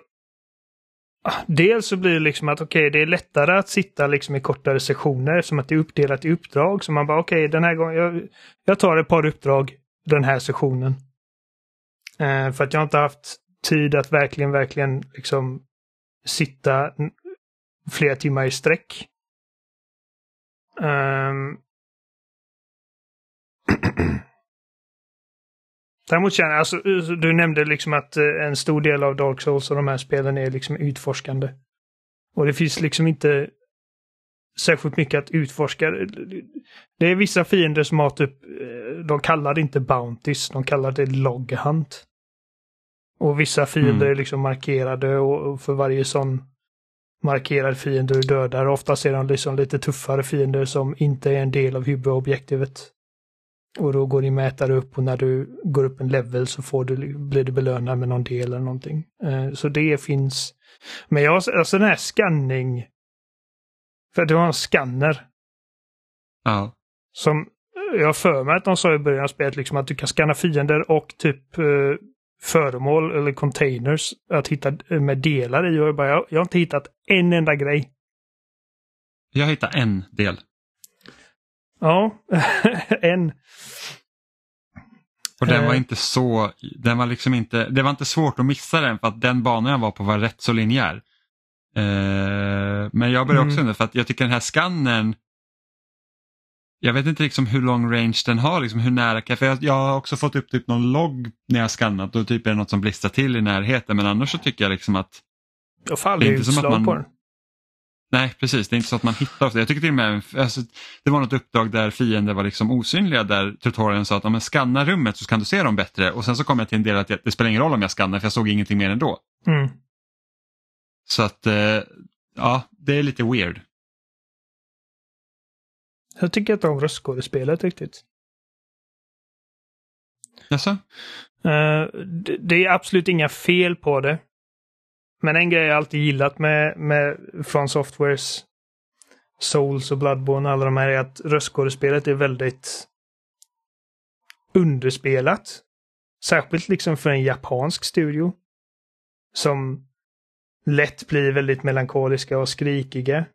ah, Dels så blir det liksom att okej, okay, det är lättare att sitta liksom i kortare sessioner som att det är uppdelat i uppdrag. Så man bara okej, okay, den här gången, jag, jag tar ett par uppdrag den här sessionen. Eh, för att jag inte haft tid att verkligen, verkligen liksom sitta flera timmar i sträck. Um... Däremot känner jag, alltså, du nämnde liksom att eh, en stor del av Dark Souls och de här spelen är liksom utforskande. Och det finns liksom inte särskilt mycket att utforska. Det är vissa fiender som har typ, eh, de kallar det inte Bounties, de kallar det Log Hunt. Och vissa fiender mm. är liksom markerade och för varje sån markerad fiende du dödar, oftast är de liksom lite tuffare fiender som inte är en del av huvudobjektivet. Och då går din mätare upp och när du går upp en level så får du, blir du belönad med någon del eller någonting. Eh, så det finns. Men jag har alltså den här scanning. För du har en scanner. Ja. Som jag har för mig att de sa i början av spelet liksom att du kan scanna fiender och typ eh, föremål eller containers att hitta med delar i. Och jag, bara, jag, jag har inte hittat en enda grej. Jag hittat en del. Ja, en. Och den var eh. inte så, den var liksom inte, det var inte svårt att missa den för att den banan jag var på var rätt så linjär. Eh, men jag började också mm. undra för att jag tycker den här skannen jag vet inte liksom hur lång range den har, liksom hur nära, för jag, jag har också fått upp typ någon logg när jag skannat och typ är det något som blistrar till i närheten men annars så tycker jag liksom att... Då faller det utslag man, på den. Nej, precis. Det är inte så att man hittar ofta. Jag tycker till och med alltså, det var något uppdrag där fiender var liksom osynliga där tutorialen sa att om jag skannar rummet så kan du se dem bättre och sen så kom jag till en del att det spelar ingen roll om jag skannar för jag såg ingenting mer ändå. Mm. Så att eh, ja, det är lite weird. Jag tycker inte om röstskådespelet riktigt. Jaså? Uh, det, det är absolut inga fel på det. Men en grej jag alltid gillat med, med från Softwares Souls och Bloodborne och alla de här är att röstskådespelet är väldigt underspelat. Särskilt liksom för en japansk studio. Som lätt blir väldigt melankoliska och skrikiga.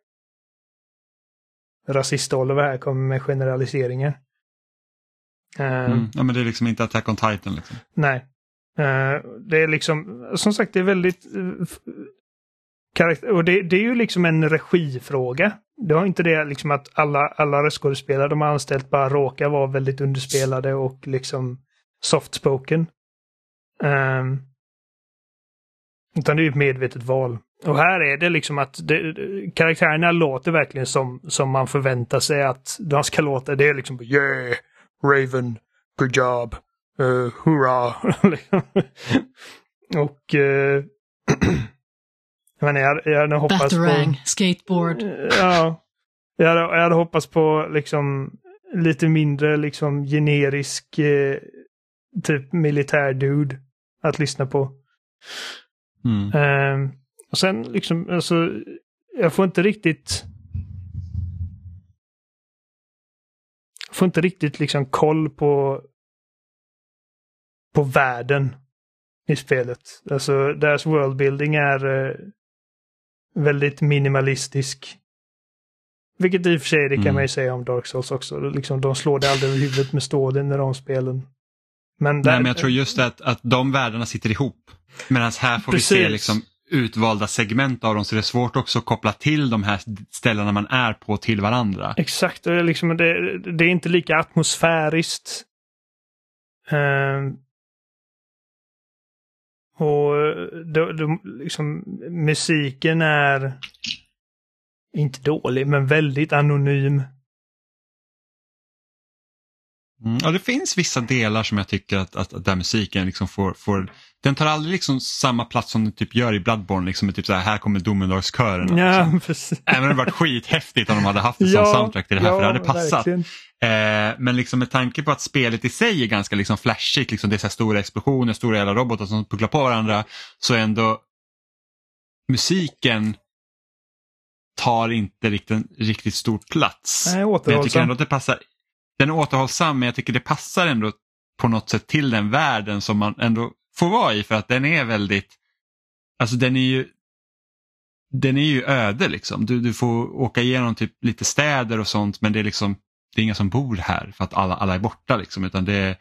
Rasist-Oliver här kommer med generaliseringar. Mm. Ja men det är liksom inte Attack on Titan liksom. Nej. Eh, det är liksom, som sagt, det är väldigt... Eh, Karaktär, och det, det, är ju liksom en regifråga. Det har inte det liksom att alla, alla röstskådespelare de har anställt bara råkar vara väldigt underspelade och liksom soft-spoken. Um, Utan det är ett medvetet val. Och här är det liksom att det, karaktärerna låter verkligen som, som man förväntar sig att de ska låta. Det är liksom yeah, Raven, good job, uh, hurra. och uh, jag, menar, jag, jag hade hoppats Batarang, på... skateboard. Ja. Jag hade, jag hade hoppats på liksom lite mindre liksom generisk eh, typ militär-dude att lyssna på. Mm. Um, och sen liksom, alltså, jag får inte riktigt... Jag får inte riktigt liksom koll på på världen i spelet. Alltså deras worldbuilding är eh, väldigt minimalistisk. Vilket i och för sig det kan Mm. man ju säga om Dark Souls också. Liksom, de slår det aldrig över huvudet med storyn i de spelen. Men, Nej, där, men jag tror just att, att de världarna sitter ihop. Medan här får vi se Precis. liksom utvalda segment av dem så det är svårt också att koppla till de här ställena man är på till varandra. Exakt, och liksom, det, det är inte lika atmosfäriskt. Ehm, och eh, då, då, liksom, musiken är inte dålig, men väldigt anonym. Mm. Ja, det finns vissa delar som jag tycker att, att, att där musiken liksom får, får den tar aldrig liksom samma plats som den typ gör i Bloodborne, liksom med typ så här, här kommer domedagskören. Ja, Liksom. Även om det varit skithäftigt om de hade haft ett sånt soundtrack till det här, för det hade passat. Eh, men liksom med tanke på att spelet i sig är ganska liksom flashigt, liksom det är så stora explosioner, stora jävla robotar som pucklar på varandra, så ändå musiken tar inte riktigt, riktigt stor plats. Nej, men jag tycker ändå att det passar. Den är återhållsam men jag tycker det passar ändå på något sätt till den världen som man ändå får vara i för att den är väldigt, alltså den är ju den är ju öde liksom. Du, du får åka igenom typ lite städer och sånt men det är liksom det är inga som bor här för att alla, alla är borta liksom utan det är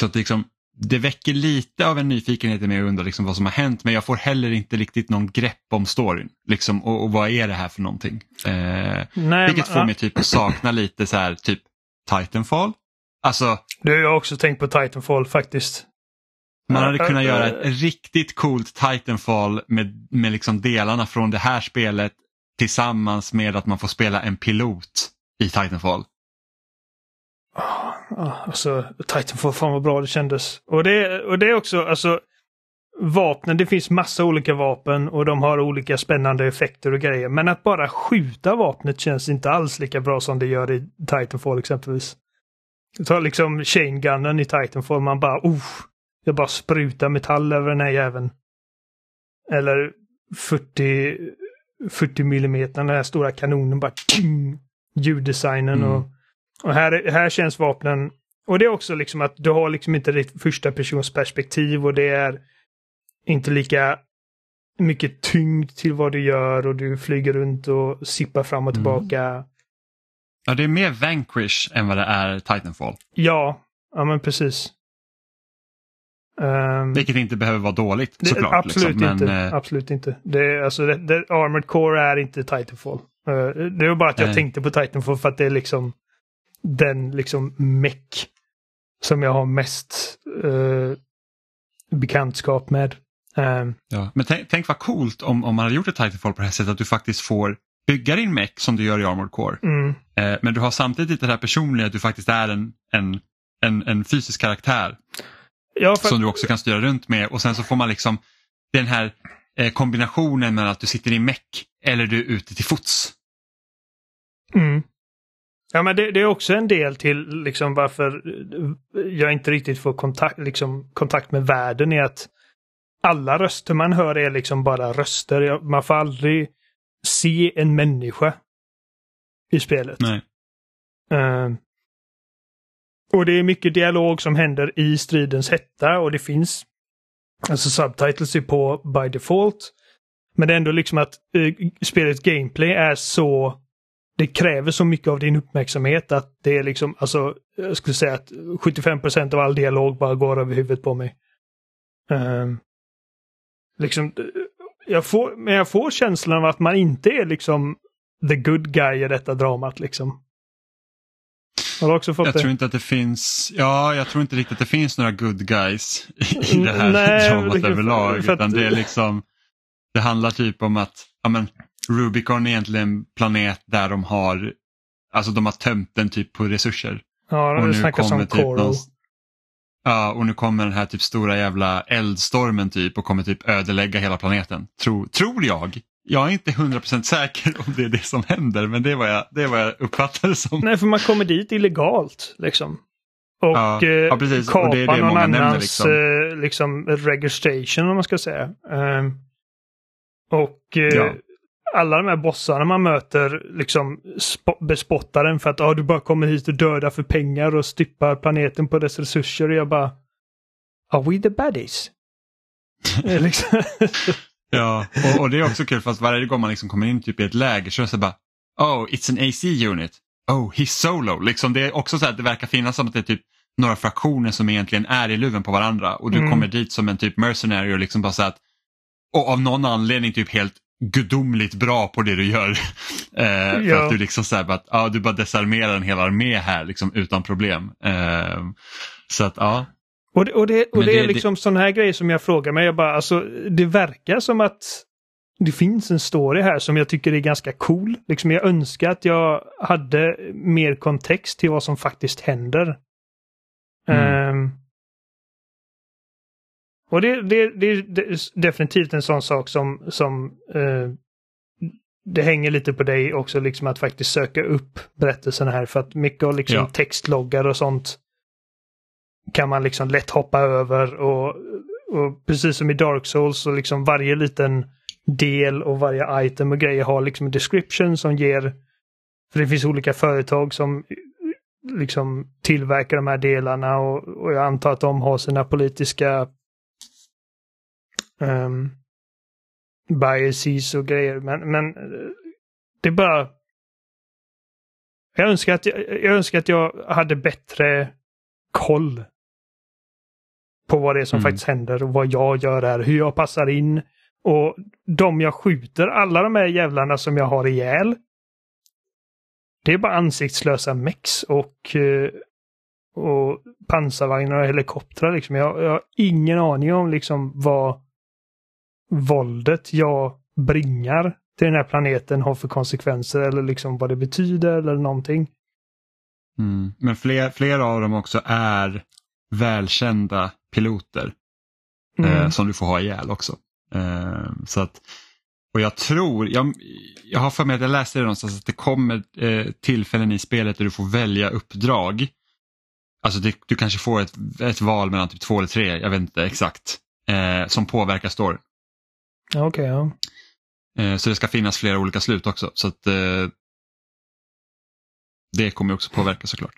så att liksom det väcker lite av en nyfikenhet i mig att undra liksom vad som har hänt men jag får heller inte riktigt någon grepp om storyn. Liksom, och, och vad är det här för någonting? Eh, Nej, vilket men, får mig typ att sakna lite så här typ Titanfall. Alltså Du har jag också tänkt på Titanfall faktiskt. man hade kunnat göra ett riktigt coolt Titanfall med, med liksom delarna från det här spelet tillsammans med att man får spela en pilot i Titanfall. Ah, alltså, Titanfall, fan vad bra det kändes. Och det, och det är också, alltså, vapnen, det finns massa olika vapen och de har olika spännande effekter och grejer. Men att bara skjuta vapnet känns inte alls lika bra som det gör i Titanfall exempelvis. Tar liksom chain gunnen i Titanfall, man bara, oh, jag bara sprutar metall över den här jäveln. Eller 40, 40 millimeter, den här stora kanonen bara, ting, ljuddesignen Mm. och och här, här känns vapnen... Och det är också liksom att du har liksom inte ditt första persons perspektiv och det är inte lika mycket tyngd till vad du gör och du flyger runt och sippar fram och Mm. tillbaka. Ja, det är mer Vanquish än vad det är Titanfall. Ja, ja men precis. Ehm, Vilket inte behöver vara dåligt det- såklart. absolut liksom. Men, inte. eh, Absolut inte. Det, är- alltså, det, det, Armored Core är inte Titanfall. Eh, det var bara att jag Nej. tänkte på Titanfall för att det är liksom den liksom meck som jag har mest eh, bekantskap med. Ehm, ja. men tänk, tänk vad coolt om, om man hade gjort ett Titanfall på det här sättet att du faktiskt får bygga din mech som du gör i Armored Core. mm, Eh, men du har samtidigt det här personliga att du faktiskt är en, en, en, en fysisk karaktär ja, för, som du också kan styra runt med och sen så får man liksom den här eh, kombinationen med att du sitter i meck eller du är ute till fots. mm. Ja, men det, det är också en del till liksom varför jag inte riktigt får kontakt, liksom, kontakt med världen är att alla röster man hör är liksom bara röster. Man får aldrig se en människa i spelet. Nej. Ehm, och det är mycket dialog som händer i stridens hetta och det finns alltså subtitles är på by default. Men det är ändå liksom att uh, spelets gameplay är så det kräver så mycket av din uppmärksamhet att det är liksom, alltså, jag skulle säga att 75% av all dialog bara går över huvudet på mig. Ehm, liksom, jag får, men jag får känslan av att man inte är liksom the good guy i detta dramat liksom. Har du också fått Jag det? tror inte att det finns, ja jag tror inte riktigt att det finns några good guys i det här Nej, dramat överlag. att- Utan det är liksom, det handlar typ om att, ja men Rubicon är egentligen en planet där de har, alltså de har tömt den typ på resurser. Ja, Och det nu snackas kommer om typ Coral. någon, Ja, och nu kommer den här typ stora jävla eldstormen typ och kommer typ ödelägga hela planeten. Tror, tror jag. Jag är inte 100% säker om det är det som händer men det vad jag, det vad jag uppfattar det som. Nej, för man kommer dit illegalt liksom. Och Ja, eh, ja, precis. Och kapar det är det någon annans liksom. eh, liksom registration om man ska säga. Ehm, och eh, Ja. Alla de här bossarna man möter liksom spo- bespottar den för att ah, du bara kommer hit och dödar för pengar och styppar planeten på dess resurser. Och jag bara Are we the baddies? Eh, liksom. Ja, och, och det är också kul fast varje gång man liksom kommer in typ i ett läger så är det så bara Oh, it's an AC unit. Oh, he's solo. Liksom det är också så att det verkar finnas som att det är typ några fraktioner som egentligen är i luven på varandra och du Mm. kommer dit som en typ mercenary och liksom bara så att och av någon anledning typ helt gudomligt bra på det du gör. eh, för Ja. att du liksom så här att, ja, du bara desarmerar en hel armé här liksom utan problem. Eh, så att ja, Och det, och det, och det, det- är det- liksom sådana här grejer som jag frågar mig. Jag bara, alltså, det verkar som att det finns en story här som jag tycker är ganska cool. Liksom jag önskar att jag hade mer kontext till vad som faktiskt händer. Mm. Ehm, och det, det, det, är definitivt en sån sak som, som eh, det hänger lite på dig också, liksom att faktiskt söka upp berättelsen här. För att mycket av liksom Ja. textloggar och sånt kan man liksom lätt hoppa över. Och, och precis som i Dark Souls så liksom varje liten del och varje item och grejer har liksom en description som ger... För det finns olika företag som liksom tillverkar de här delarna och, och jag antar att de har sina politiska um, biases och grejer. Men, men det är bara... Jag önskar, att jag, jag önskar att jag hade bättre koll på vad det är som Mm. faktiskt händer och vad jag gör här, hur jag passar in. Och de jag skjuter, alla de här jävlarna som jag har ihjäl. Det är bara ansiktslösa mex och, eh, och pansarvagnar och helikoptrar. Liksom. Jag, jag har ingen aning om liksom vad våldet jag bringar till den här planeten har för konsekvenser eller liksom vad det betyder eller någonting. Mm. Men fler, flera av dem också är välkända piloter Mm. eh, som du får ha ihjäl också. Eh, så att, och jag tror, jag, jag har för mig att jag läste det någonstans att det kommer eh, tillfällen i spelet där du får välja uppdrag. Alltså det, du kanske får ett, ett val mellan typ två eller tre, jag vet inte exakt, eh, som påverkar storyn. Okej, ja. Eh, så det ska finnas flera olika slut också. Så att eh, det kommer också påverka såklart.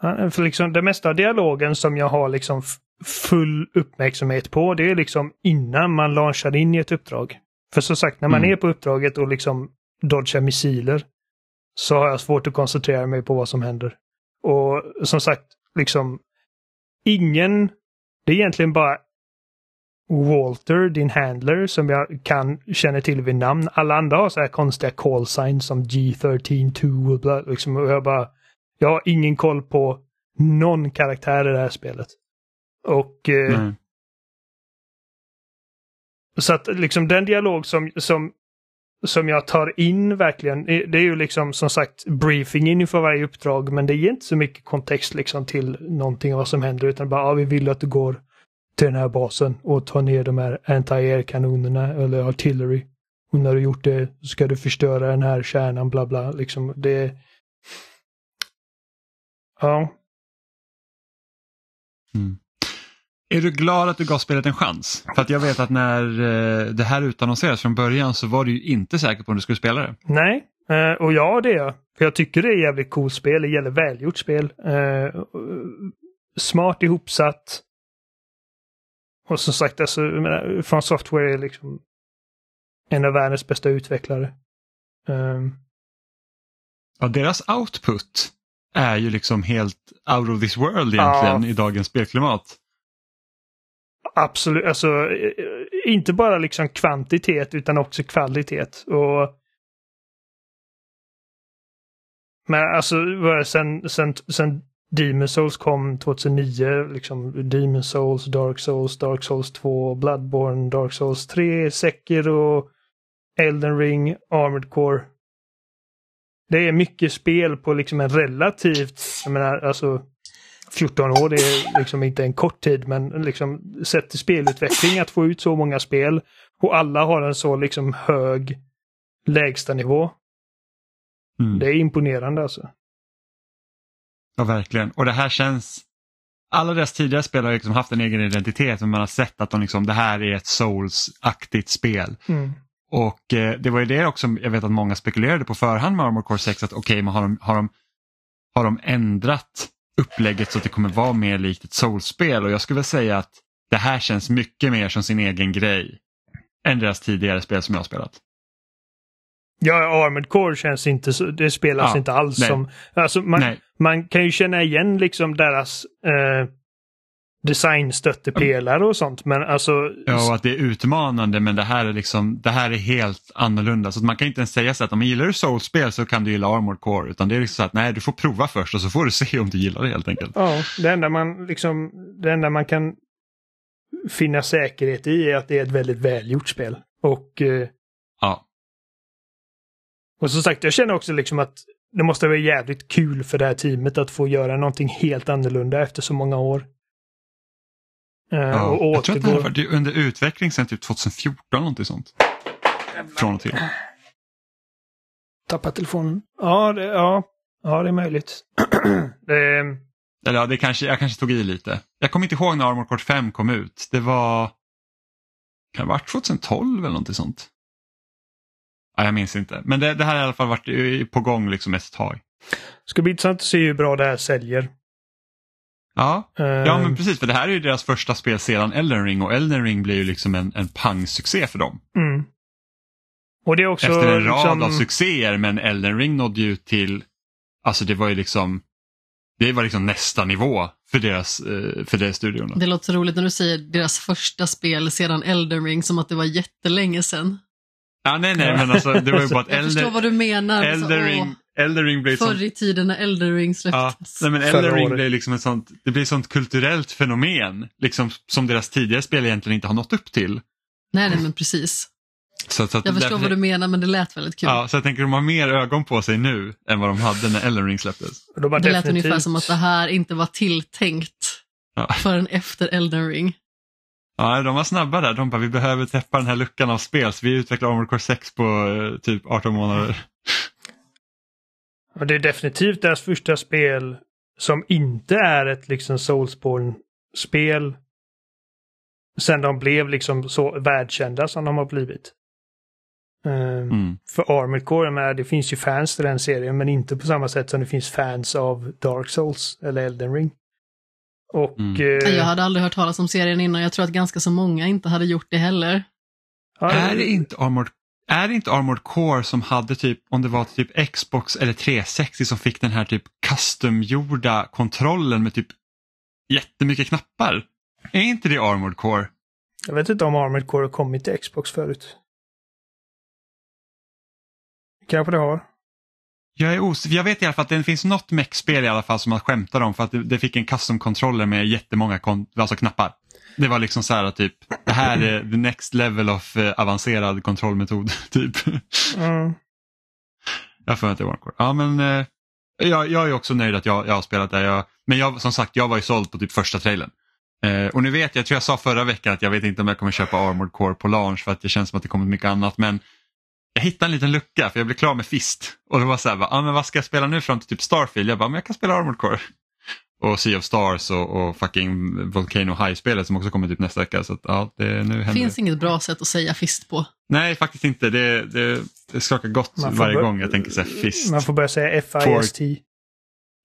Ja, För liksom det mesta av dialogen som jag har liksom full uppmärksamhet på, det är liksom innan man launchar in i ett uppdrag. För som sagt, när man Mm. är på uppdraget och liksom dodgar missiler så har jag svårt att koncentrera mig på vad som händer. Och som sagt, liksom ingen, det är egentligen bara Walter, din handler, som jag kan känna till vid namn. Alla andra har så här konstiga call signs som G13-2 och bla, liksom, och jag bara jag har ingen koll på någon karaktär i det här spelet. Och eh, Nej. så att liksom den dialog som, som, som jag tar in verkligen, det är ju liksom som sagt briefingen inför varje uppdrag, men det ger inte så mycket kontext liksom till någonting av vad som händer, utan bara, ja, vi vill att du går till den här basen och tar ner de här anti-air-kanonerna eller artillery. Och när du gjort det ska du förstöra den här kärnan, bla bla, liksom det... Ja. Mm. Är du glad att du gav spelet en chans? För att jag vet att när eh, det här utannonserades från början så var du inte säker på om du skulle spela det. Nej, eh, och ja det är jag. För jag tycker det är jävligt coolt spel. Det gäller välgjort spel. Eh, smart ihopsatt. Och som sagt, alltså, jag menar, From Software är liksom en av världens bästa utvecklare. Um, Ja, deras output är ju liksom helt out of this world egentligen Ja. i dagens spelklimat. absolut, alltså eh, inte bara liksom kvantitet utan också kvalitet. Och Men alltså sen, sen, sen Demon Souls kom 2009, liksom Demon Souls, Dark Souls, Dark Souls 2, Bloodborne, Dark Souls 3, Sekiro, Elden Ring, Armored Core. Det är mycket spel på liksom en relativt, jag menar alltså 14 år det är liksom inte en kort tid men liksom sett till spelutveckling att få ut så många spel och alla har en så liksom hög lägstanivå. Mm. Det är imponerande alltså. Ja, verkligen. Och det här känns... Alla deras tidigare spel har liksom haft en egen identitet men man har sett att de liksom, det här är ett Souls-aktigt spel. Mm. Och eh, det var ju det också jag vet att många spekulerade på förhand med Armor Core 6 att okej, okay, men har de, har, de, har de ändrat upplägget så att det kommer vara mer likt ett Souls-spel och jag skulle väl säga att det här känns mycket mer som sin egen grej än deras tidigare spel som jag har spelat. Ja, Armored Core känns inte så, det spelas Ja, inte alls nej. som, alltså man, Nej. man kan ju känna igen liksom deras eh, designstöttepelare och sånt men alltså Ja, och att det är utmanande men det här är liksom, det här är helt annorlunda. Så man kan inte ens säga så att om man gillar du Souls-spel så kan du gilla Armored Core utan det är liksom så att nej, du får prova först och så får du se om du gillar det helt enkelt. Ja, det enda man liksom, det enda man kan finna säkerhet i är att det är ett väldigt välgjort spel. Och, eh, Ja, och som sagt, jag känner också liksom att det måste vara jävligt kul för det här teamet att få göra någonting helt annorlunda efter så många år. Eh, ja. och Jag tror att det här varit under utveckling sedan typ 2014 någonting sånt. Från och till. Tappa telefonen. Ja, det, ja, ja, det är möjligt. det, Eller ja, det kanske, jag kanske tog i lite. Jag kommer inte ihåg när Armored Core 5 kom ut. Det var, kan det ha varit 2012 eller någonting sånt? Ja, jag minns inte. Men det, det här har i alla fall varit på gång liksom ett tag. ska bli intressant att se hur bra det här säljer. Ja, Eh, ja men precis för det här är ju deras första spel sedan Elden Ring och Elden Ring blev ju liksom en, en pangsuccé för dem. mm. Och det är också Efter en rad liksom, av succéer men Elden Ring nådde ju till, alltså det var ju liksom, det var liksom nästa nivå för deras, eh, för deras studiorna. Det låter så roligt när du säger deras första spel sedan Elden Ring som att det var jättelänge sedan. Ja, nej, nej, men alltså det var ju bara att Jag förstår vad du menar. men så, Elden åh, Ring, Elden Ring blev Förr i tiden när Elden Ring Ja, släpptes. nej, men Förra Elden Ring året. blev liksom ett sånt, det blir ett sånt kulturellt fenomen liksom, som deras tidigare spel egentligen inte har nått upp till. Nej, nej, men precis. Så, så att Jag förstår därför- vad du menar, men det lät väldigt kul. Ja, så jag tänker de har mer ögon på sig nu än vad de hade när Elden Ring släpptes. de det lät definitivt- ungefär som att det här inte var tilltänkt Ja. förrän efter Elden Ring. Ja, de var snabba där. De bara, vi behöver täppa den här luckan av spel så vi utvecklar Armored Core 6 på eh, typ 18 månader. Och det är definitivt deras första spel som inte är ett liksom Soulsborne-spel. Sen de blev liksom så världskända som de har blivit. Ehm, Mm. För Armored Core, menar, det finns ju fans till den serien men inte på samma sätt som det finns fans av Dark Souls eller Elden Ring. Och Mm. eh, Jag hade aldrig hört talas om serien innan. Jag tror att ganska så många inte hade gjort det heller. Är det inte Armored är det inte Armored Core som hade typ, om det var typ Xbox eller 360 som fick den här typ custom-gjorda kontrollen med typ jättemycket knappar? Är inte det Armored Core? Jag vet inte om Armored Core har kommit till Xbox förut. Kanske det har. Jag är os jag vet i alla fall att det finns något mech-spel i alla fall som man skämtar om för att det, det fick en custom-controller med jättemånga alltså knappar. Det var liksom så här typ, det här är the next level of eh, avancerad kontrollmetod. typ. Mm. Jag får inte Armored Core. Ja men eh, jag, jag är också nöjd att jag, jag har spelat det. Jag, men jag, som sagt, jag var ju såld på typ första trailern. Eh, och nu vet jag, jag tror jag sa förra veckan att jag vet inte om jag kommer köpa Armored Core på launch för att det känns som att det kommer mycket annat. Men jag hittade en liten lucka för jag blev klar med Fist. Och det var så här, ah, men vad ska jag spela nu fram till typ Starfield? Jag bara, men jag kan spela Armored Core. Och Sea of Stars och, och fucking Volcano High-spelet som också kommer typ nästa vecka. Så att, ja, det, nu händer finns det. inget bra sätt att säga fist på. Nej, faktiskt inte. Det, det, det skakar gott varje gång jag tänker så här, Fist. Man får börja säga F-I-S-T.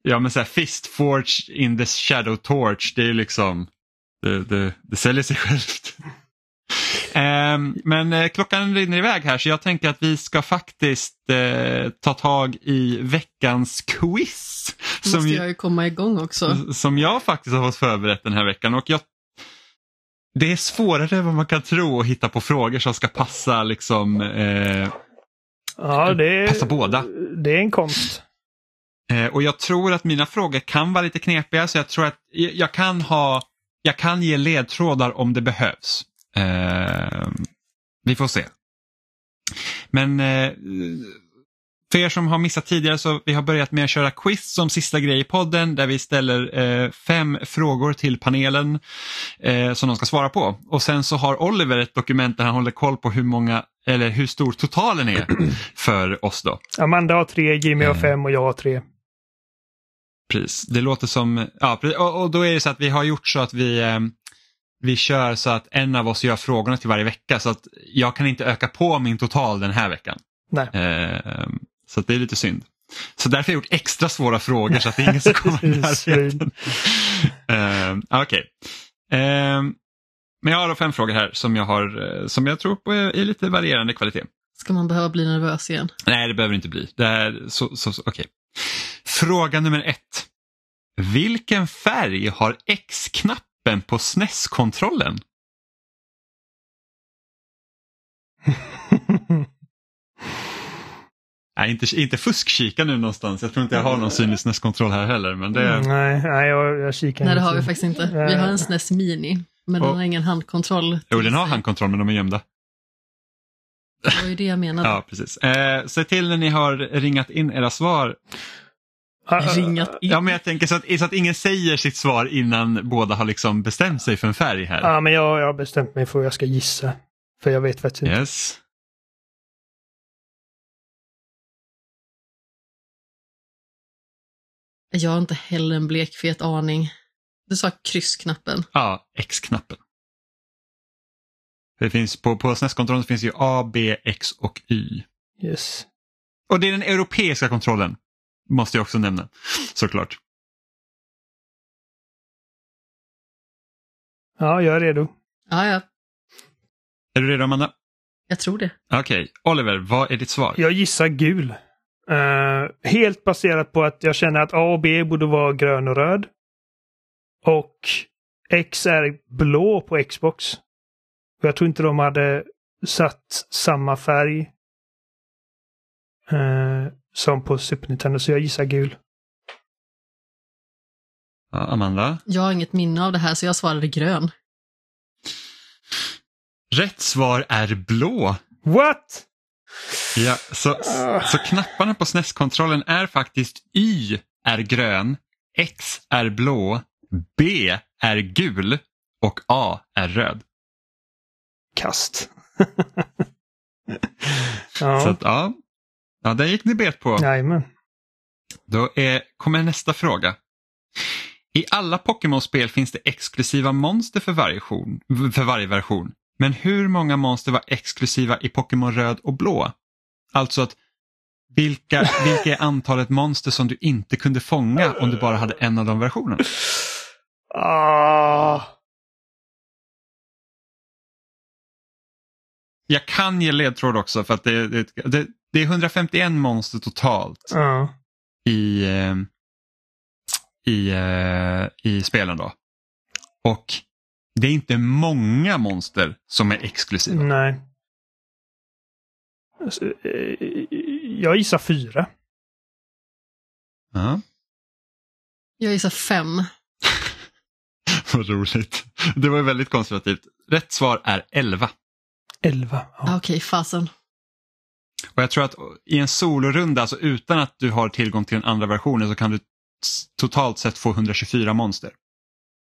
Ja men så här, Fist Forge in the Shadow Torch, det är liksom, det, det, det säljer sig självt. Ehm, men eh, klockan rinner iväg här så jag tänker att vi ska faktiskt eh, ta tag i veckans quiz. Då Som, måste ju- jag ju komma igång också. som jag faktiskt har fått förberett den här veckan. Och jag, det är svårare än vad man kan tro att hitta på frågor som ska passa liksom eh, Ja, det är, Passa båda. det är en konst. Eh, och jag tror att mina frågor kan vara lite knepiga så jag tror att jag kan ha, jag kan ge ledtrådar om det behövs. Eh, vi får se. Men eh, för er som har missat tidigare så vi har börjat med att köra quiz som sista grej i podden där vi ställer eh, fem frågor till panelen eh, som de ska svara på. Och sen så har Oliver ett dokument där han håller koll på hur många eller hur stor totalen är för oss då. Amanda har tre, Jimmy har Eh. fem och jag har tre. Precis, det låter som, ja och, och då är det så att vi har gjort så att vi, eh, vi kör så att en av oss gör frågorna till varje vecka så att jag kan inte öka på min total den här veckan. Nej. Eh, så att det är lite synd. Så därför har jag gjort extra svåra frågor så att det är ingen som kommer i närheten. Eh, Okej. Eh, men jag har då fem frågor här som jag, har, eh, som jag tror på är, är lite varierande kvalitet. Ska man behöva bli nervös igen? Nej, det behöver inte bli. Det är så, så, så, okej. Fråga nummer ett. Vilken färg har X-knappen på SNES-kontrollen? Nej, inte, inte fuskkika nu någonstans. Jag tror inte jag har någon synlig SNES-kontroll här heller. Men det, Nej, nej jag, jag kikar Nej, det har vi faktiskt inte. Vi har en SNES Mini, men den Och- har ingen handkontroll. jo, den har handkontroll men de är gömda. Det var ju det jag menade. Ja, precis. Eh, se till när ni har ringat in era svar. Ringat in. Ja, men jag tänker så att, så att ingen säger sitt svar innan båda har liksom bestämt sig för en färg här. Ja, men jag, jag har bestämt mig för att jag ska gissa. För jag vet faktiskt inte. Yes. Jag har inte heller en blekfet aning. Du sa kryssknappen. Ja, X-knappen. Det finns på, på SNES-kontrollen finns ju A, B, X och Y. Yes. Och det är den europeiska kontrollen. Måste jag också nämna. Såklart. Ja, jag är redo. Ja, ja, Är du redo Amanda? jag tror det. Okej, Oliver, vad är ditt svar? Jag gissar gul. Eh, helt baserat på att jag känner att A och B borde vara grön och röd. Och X är blå på Xbox. Och jag tror inte de hade satt samma färg eh, som på Super Nintendo, så jag gissar gul. Ja, Amanda? Jag har inget minne av det här så jag svarade grön. Rätt svar är blå. What? Ja, så, så knapparna på SNES-kontrollen är faktiskt Y är grön, X är blå, B är gul och A är röd. Kast. Så ja, att, ja, ja, där gick ni bet på. jajamän. Då är, kommer nästa fråga. I alla Pokémon-spel finns det exklusiva monster för varje, version, för varje version. Men hur många monster var exklusiva i Pokémon röd och blå? Alltså att vilka, vilka är antalet monster som du inte kunde fånga om du bara hade en av de versionerna? Ah. Jag kan ge ledtråd också för att det, det, det, det är 151 monster totalt Ja. i, eh, i, eh, i spelen då. Och det är inte många monster som är exklusiva. Nej. Alltså, eh, Jag gissar fyra. Ja, Jag gissar fem. vad roligt. Det var väldigt konservativt. Rätt svar är 11. Elva. Ja. Ja. Okej, fasen. Och jag tror att i en solorunda, alltså utan att du har tillgång till den andra versionen så kan du totalt sett få 124 monster.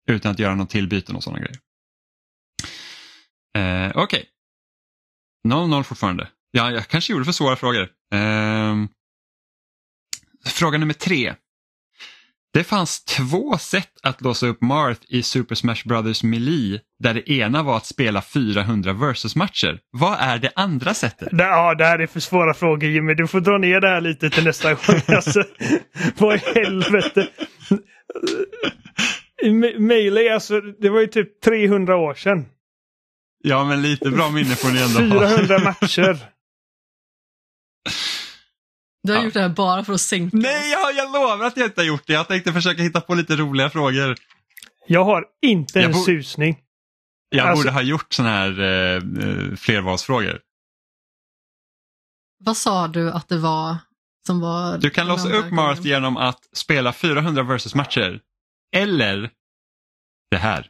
Utan att göra någon tillbyten och sådana grejer. Eh, Okej. 0-0 fortfarande. Ja, jag kanske gjorde för svåra frågor. Eh, fråga nummer tre. Det fanns två sätt att låsa upp Marth i Super Smash Brothers Melee där det ena var att spela 400 versus-matcher. Vad är det andra sättet? Det, ja, det här är för svåra frågor Jimmy. Du får dra ner det här lite till nästa gång. Alltså, vad i helvete. Me- Melee, alltså det var ju typ 300 år sedan. Ja, men lite bra minne får ni ändå ha. 400 matcher. Du har Ja. gjort det här bara för att sänka Nej, jag, jag lovar att jag inte har gjort det. Jag tänkte försöka hitta på lite roliga frågor. Jag har inte Jag en susning. Jag Alltså- borde ha gjort sådana här eh, eh, flervalsfrågor. Vad sa du att det var Som var Du kan låsa upp Marth genom att spela 400 versus matcher. Eller det här.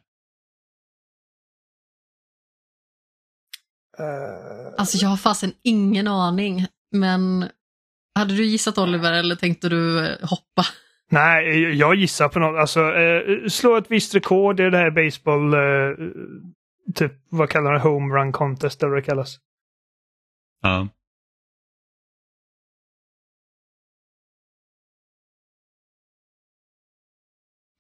Eh, Alltså jag har fasen ingen aning. Men hade du gissat Oliver eller tänkte du eh, hoppa? nej, jag gissar på något. Alltså, eh, slå ett visst rekord i det här baseball, eh, typ vad kallar det, home run contest eller vad det kallas. Ja.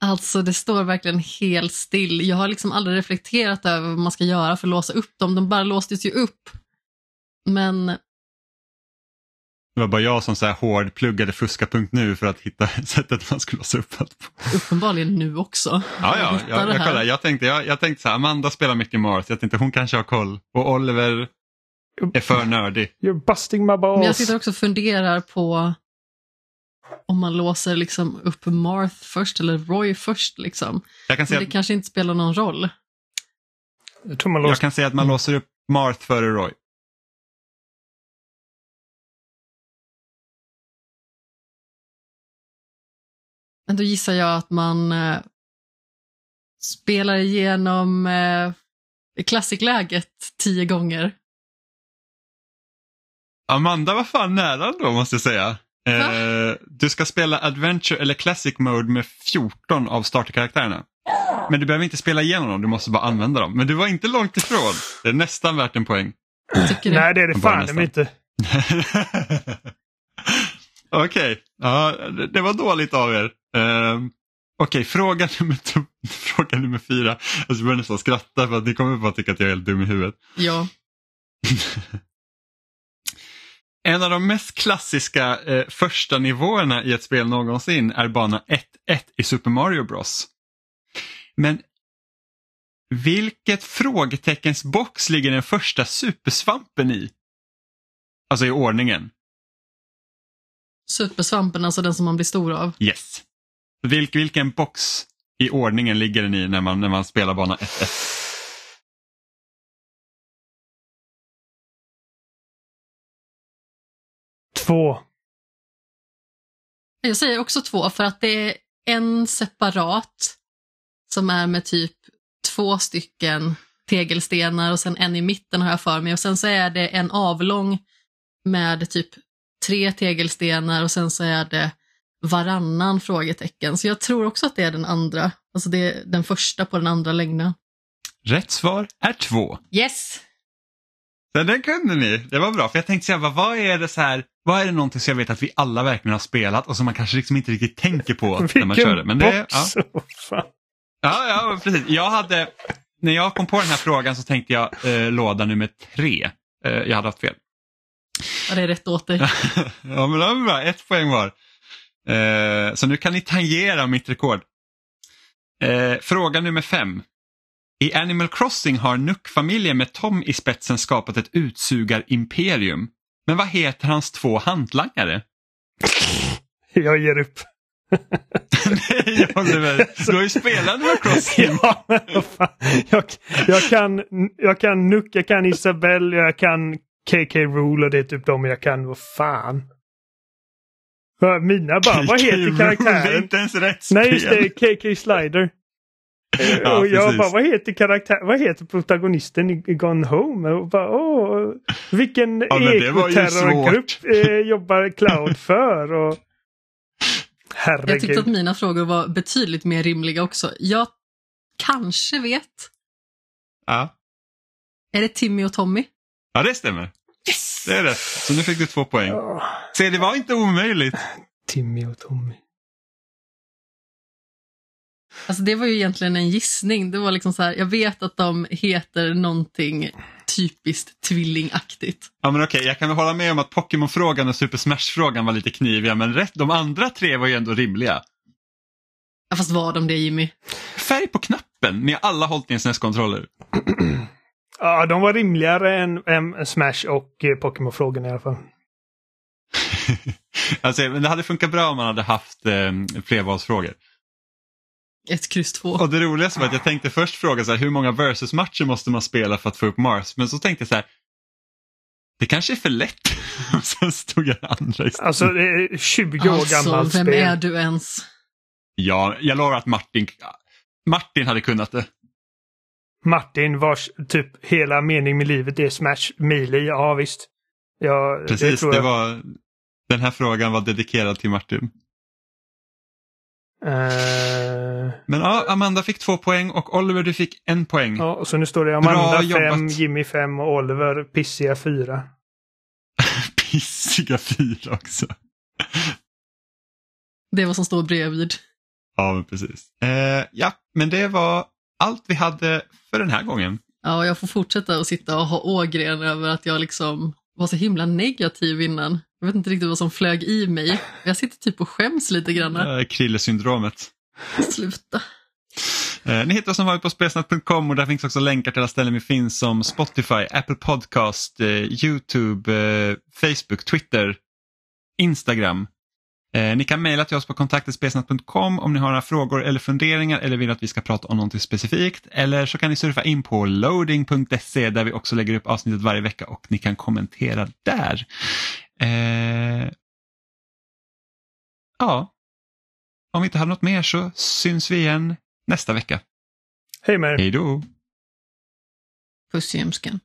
Alltså det står verkligen helt still. Jag har liksom aldrig reflekterat över vad man ska göra för att låsa upp dem. De bara låstes ju upp. Men Det var bara jag som så här hård pluggade fuska.nu för att hitta sättet man skulle låsa upp allt på. uppenbarligen nu också. Ja, ja, jag, jag, kollar, jag, tänkte, jag, jag tänkte så här, Amanda spelar mycket Marth, jag tänkte hon kanske har koll. Och Oliver är för nördig. You're busting my balls. Men jag sitter också och funderar på om man låser liksom upp Marth först eller Roy först. Liksom. Jag kan Men säga, det att, kanske inte spelar någon roll. Jag tror man jag kan säga att man låser upp Marth före Roy. Då gissar jag att man eh, spelar igenom eh, klassikläget tio gånger. Amanda var fan nära då måste jag säga. Eh, du ska spela Adventure eller Classic Mode med 14 av starterkaraktärerna. Men du behöver inte spela igenom dem, du måste bara använda dem. Men du var inte långt ifrån. Det är nästan värt en poäng. Nej, det är det fan de inte. Okej, ja, det, var dåligt av er. Um, Okej, fråga, nummer fråga nummer fyra. Alltså, jag börjar nästan skratta för att ni kommer bara tycka att jag är helt dum i huvudet. Ja. En av de mest klassiska eh, första nivåerna i ett spel någonsin är bana 1-1 i Super Mario Bros. Men vilket frågeteckens box ligger den första supersvampen i? Alltså i ordningen. Supersvampen, alltså den som man blir stor av. Yes. Vilk, vilken box i ordningen ligger den i när man, när man spelar bana 1-1? Två. Jag säger också två för att det är en separat som är med typ två stycken tegelstenar och sen en i mitten har jag för mig och sen så är det en avlång med typ tre tegelstenar och sen så är det varannan frågetecken. Så jag tror också att det är den andra, alltså det är den första på den andra längden. Rätt svar är två. Yes! Så den kunde ni. Det var bra. För jag tänkte säga, vad, vad är det så här, vad är det någonting som jag vet att vi alla verkligen har spelat och som man kanske liksom inte riktigt tänker på när man kör det. Men det, ja. box! Åh, fan. Ja, ja, precis. Jag hade, när jag kom på den här frågan så tänkte jag eh, låda nummer tre. Eh, jag hade haft fel. Ja, det är rätt åt dig. ja, men det var bra. Ett poäng var. Eh, så nu kan ni tangera mitt rekord. Eh, fråga nummer fem. I Animal Crossing har Nook-familjen med Tom i spetsen skapat ett utsugar-imperium. Men vad heter hans två hantlangare? Jag ger upp. Nej, Oliver. Du har ju spelat Animal Crossing. Ja, men. Jag, jag, kan, jag kan Nuck, jag kan Isabelle, jag kan KK Rule och det är typ de jag kan. Vad fan. Mina bara, vad heter Det är karaktären? inte ens rätt spel. Nej, just det. KK Slider. Ja, och jag precis. bara, vad heter karaktär, vad heter protagonisten i Gone Home? Och bara, åh, vilken Ja, ekoterrorgrupp eh, jobbar Cloud för? Och... Jag tyckte att Herregud. mina frågor var betydligt mer rimliga också. Jag kanske vet. Ja. Är det Timmy och Tommy? Ja, det stämmer. Yes! Det är rätt. Så nu fick du två poäng. Se, det var inte omöjligt. Timmy och Tommy. Alltså det var ju egentligen en gissning. Det var liksom så här, jag vet att de heter någonting typiskt tvillingaktigt. Ja, men okej, jag kan väl hålla med om att Pokémon-frågan och Super Smash-frågan var lite kniviga, men rätt, de andra tre var ju ändå rimliga. Ja, fast var de det Jimmy? Färg på knappen, ni har alla hållit i en SNES-kontroller. Ja, de var rimligare än, än Smash och eh, Pokémon-frågorna i alla fall. alltså, men det hade funkat bra om man hade haft eh, flervalsfrågor. Ett kryss två. Och det roligaste var att jag tänkte först fråga så här, hur många versus-matcher måste man spela för att få upp Mars? Men så tänkte jag så här, det kanske är för lätt. Sen stod jag andra istället. Alltså det är 20 år Alltså, gammalt vem spel. är du ens? Ja, jag lovar att Martin, Martin hade kunnat det. Martin vars typ hela mening med livet är Smash Melee. Ja visst. Ja, det Precis, det jag. var, den här frågan var dedikerad till Martin. Eh, Men ja, Amanda fick två poäng och Oliver du fick en poäng. ja, och så nu står det Amanda Bra 5, jobbat. Jimmy 5 och Oliver pissiga 4. Pissiga fyra också. Det är vad som står bredvid. Ja, men precis. Eh, ja, men det var allt vi hade för den här gången. Ja, jag får fortsätta att sitta och ha ågren över att jag liksom var så himla negativ innan. Jag vet inte riktigt vad som flög i mig. Jag sitter typ och skäms lite grann. Eh, Krille-syndromet. Sluta. Eh, ni hittar oss som vanligt på spelsnack.com och där finns också länkar till alla ställen vi finns som Spotify, Apple Podcast, eh, YouTube, Facebook, Twitter, Instagram. Eh, ni kan mejla till oss på kontaktespelsnack.com om ni har några frågor eller funderingar eller vill att vi ska prata om någonting specifikt. Eller så kan ni surfa in på loading.se där vi också lägger upp avsnittet varje vecka och ni kan kommentera där. Eh, ja, om vi inte har något mer så syns vi igen nästa vecka. Hej med er. Hej då! Puss i ljumsken.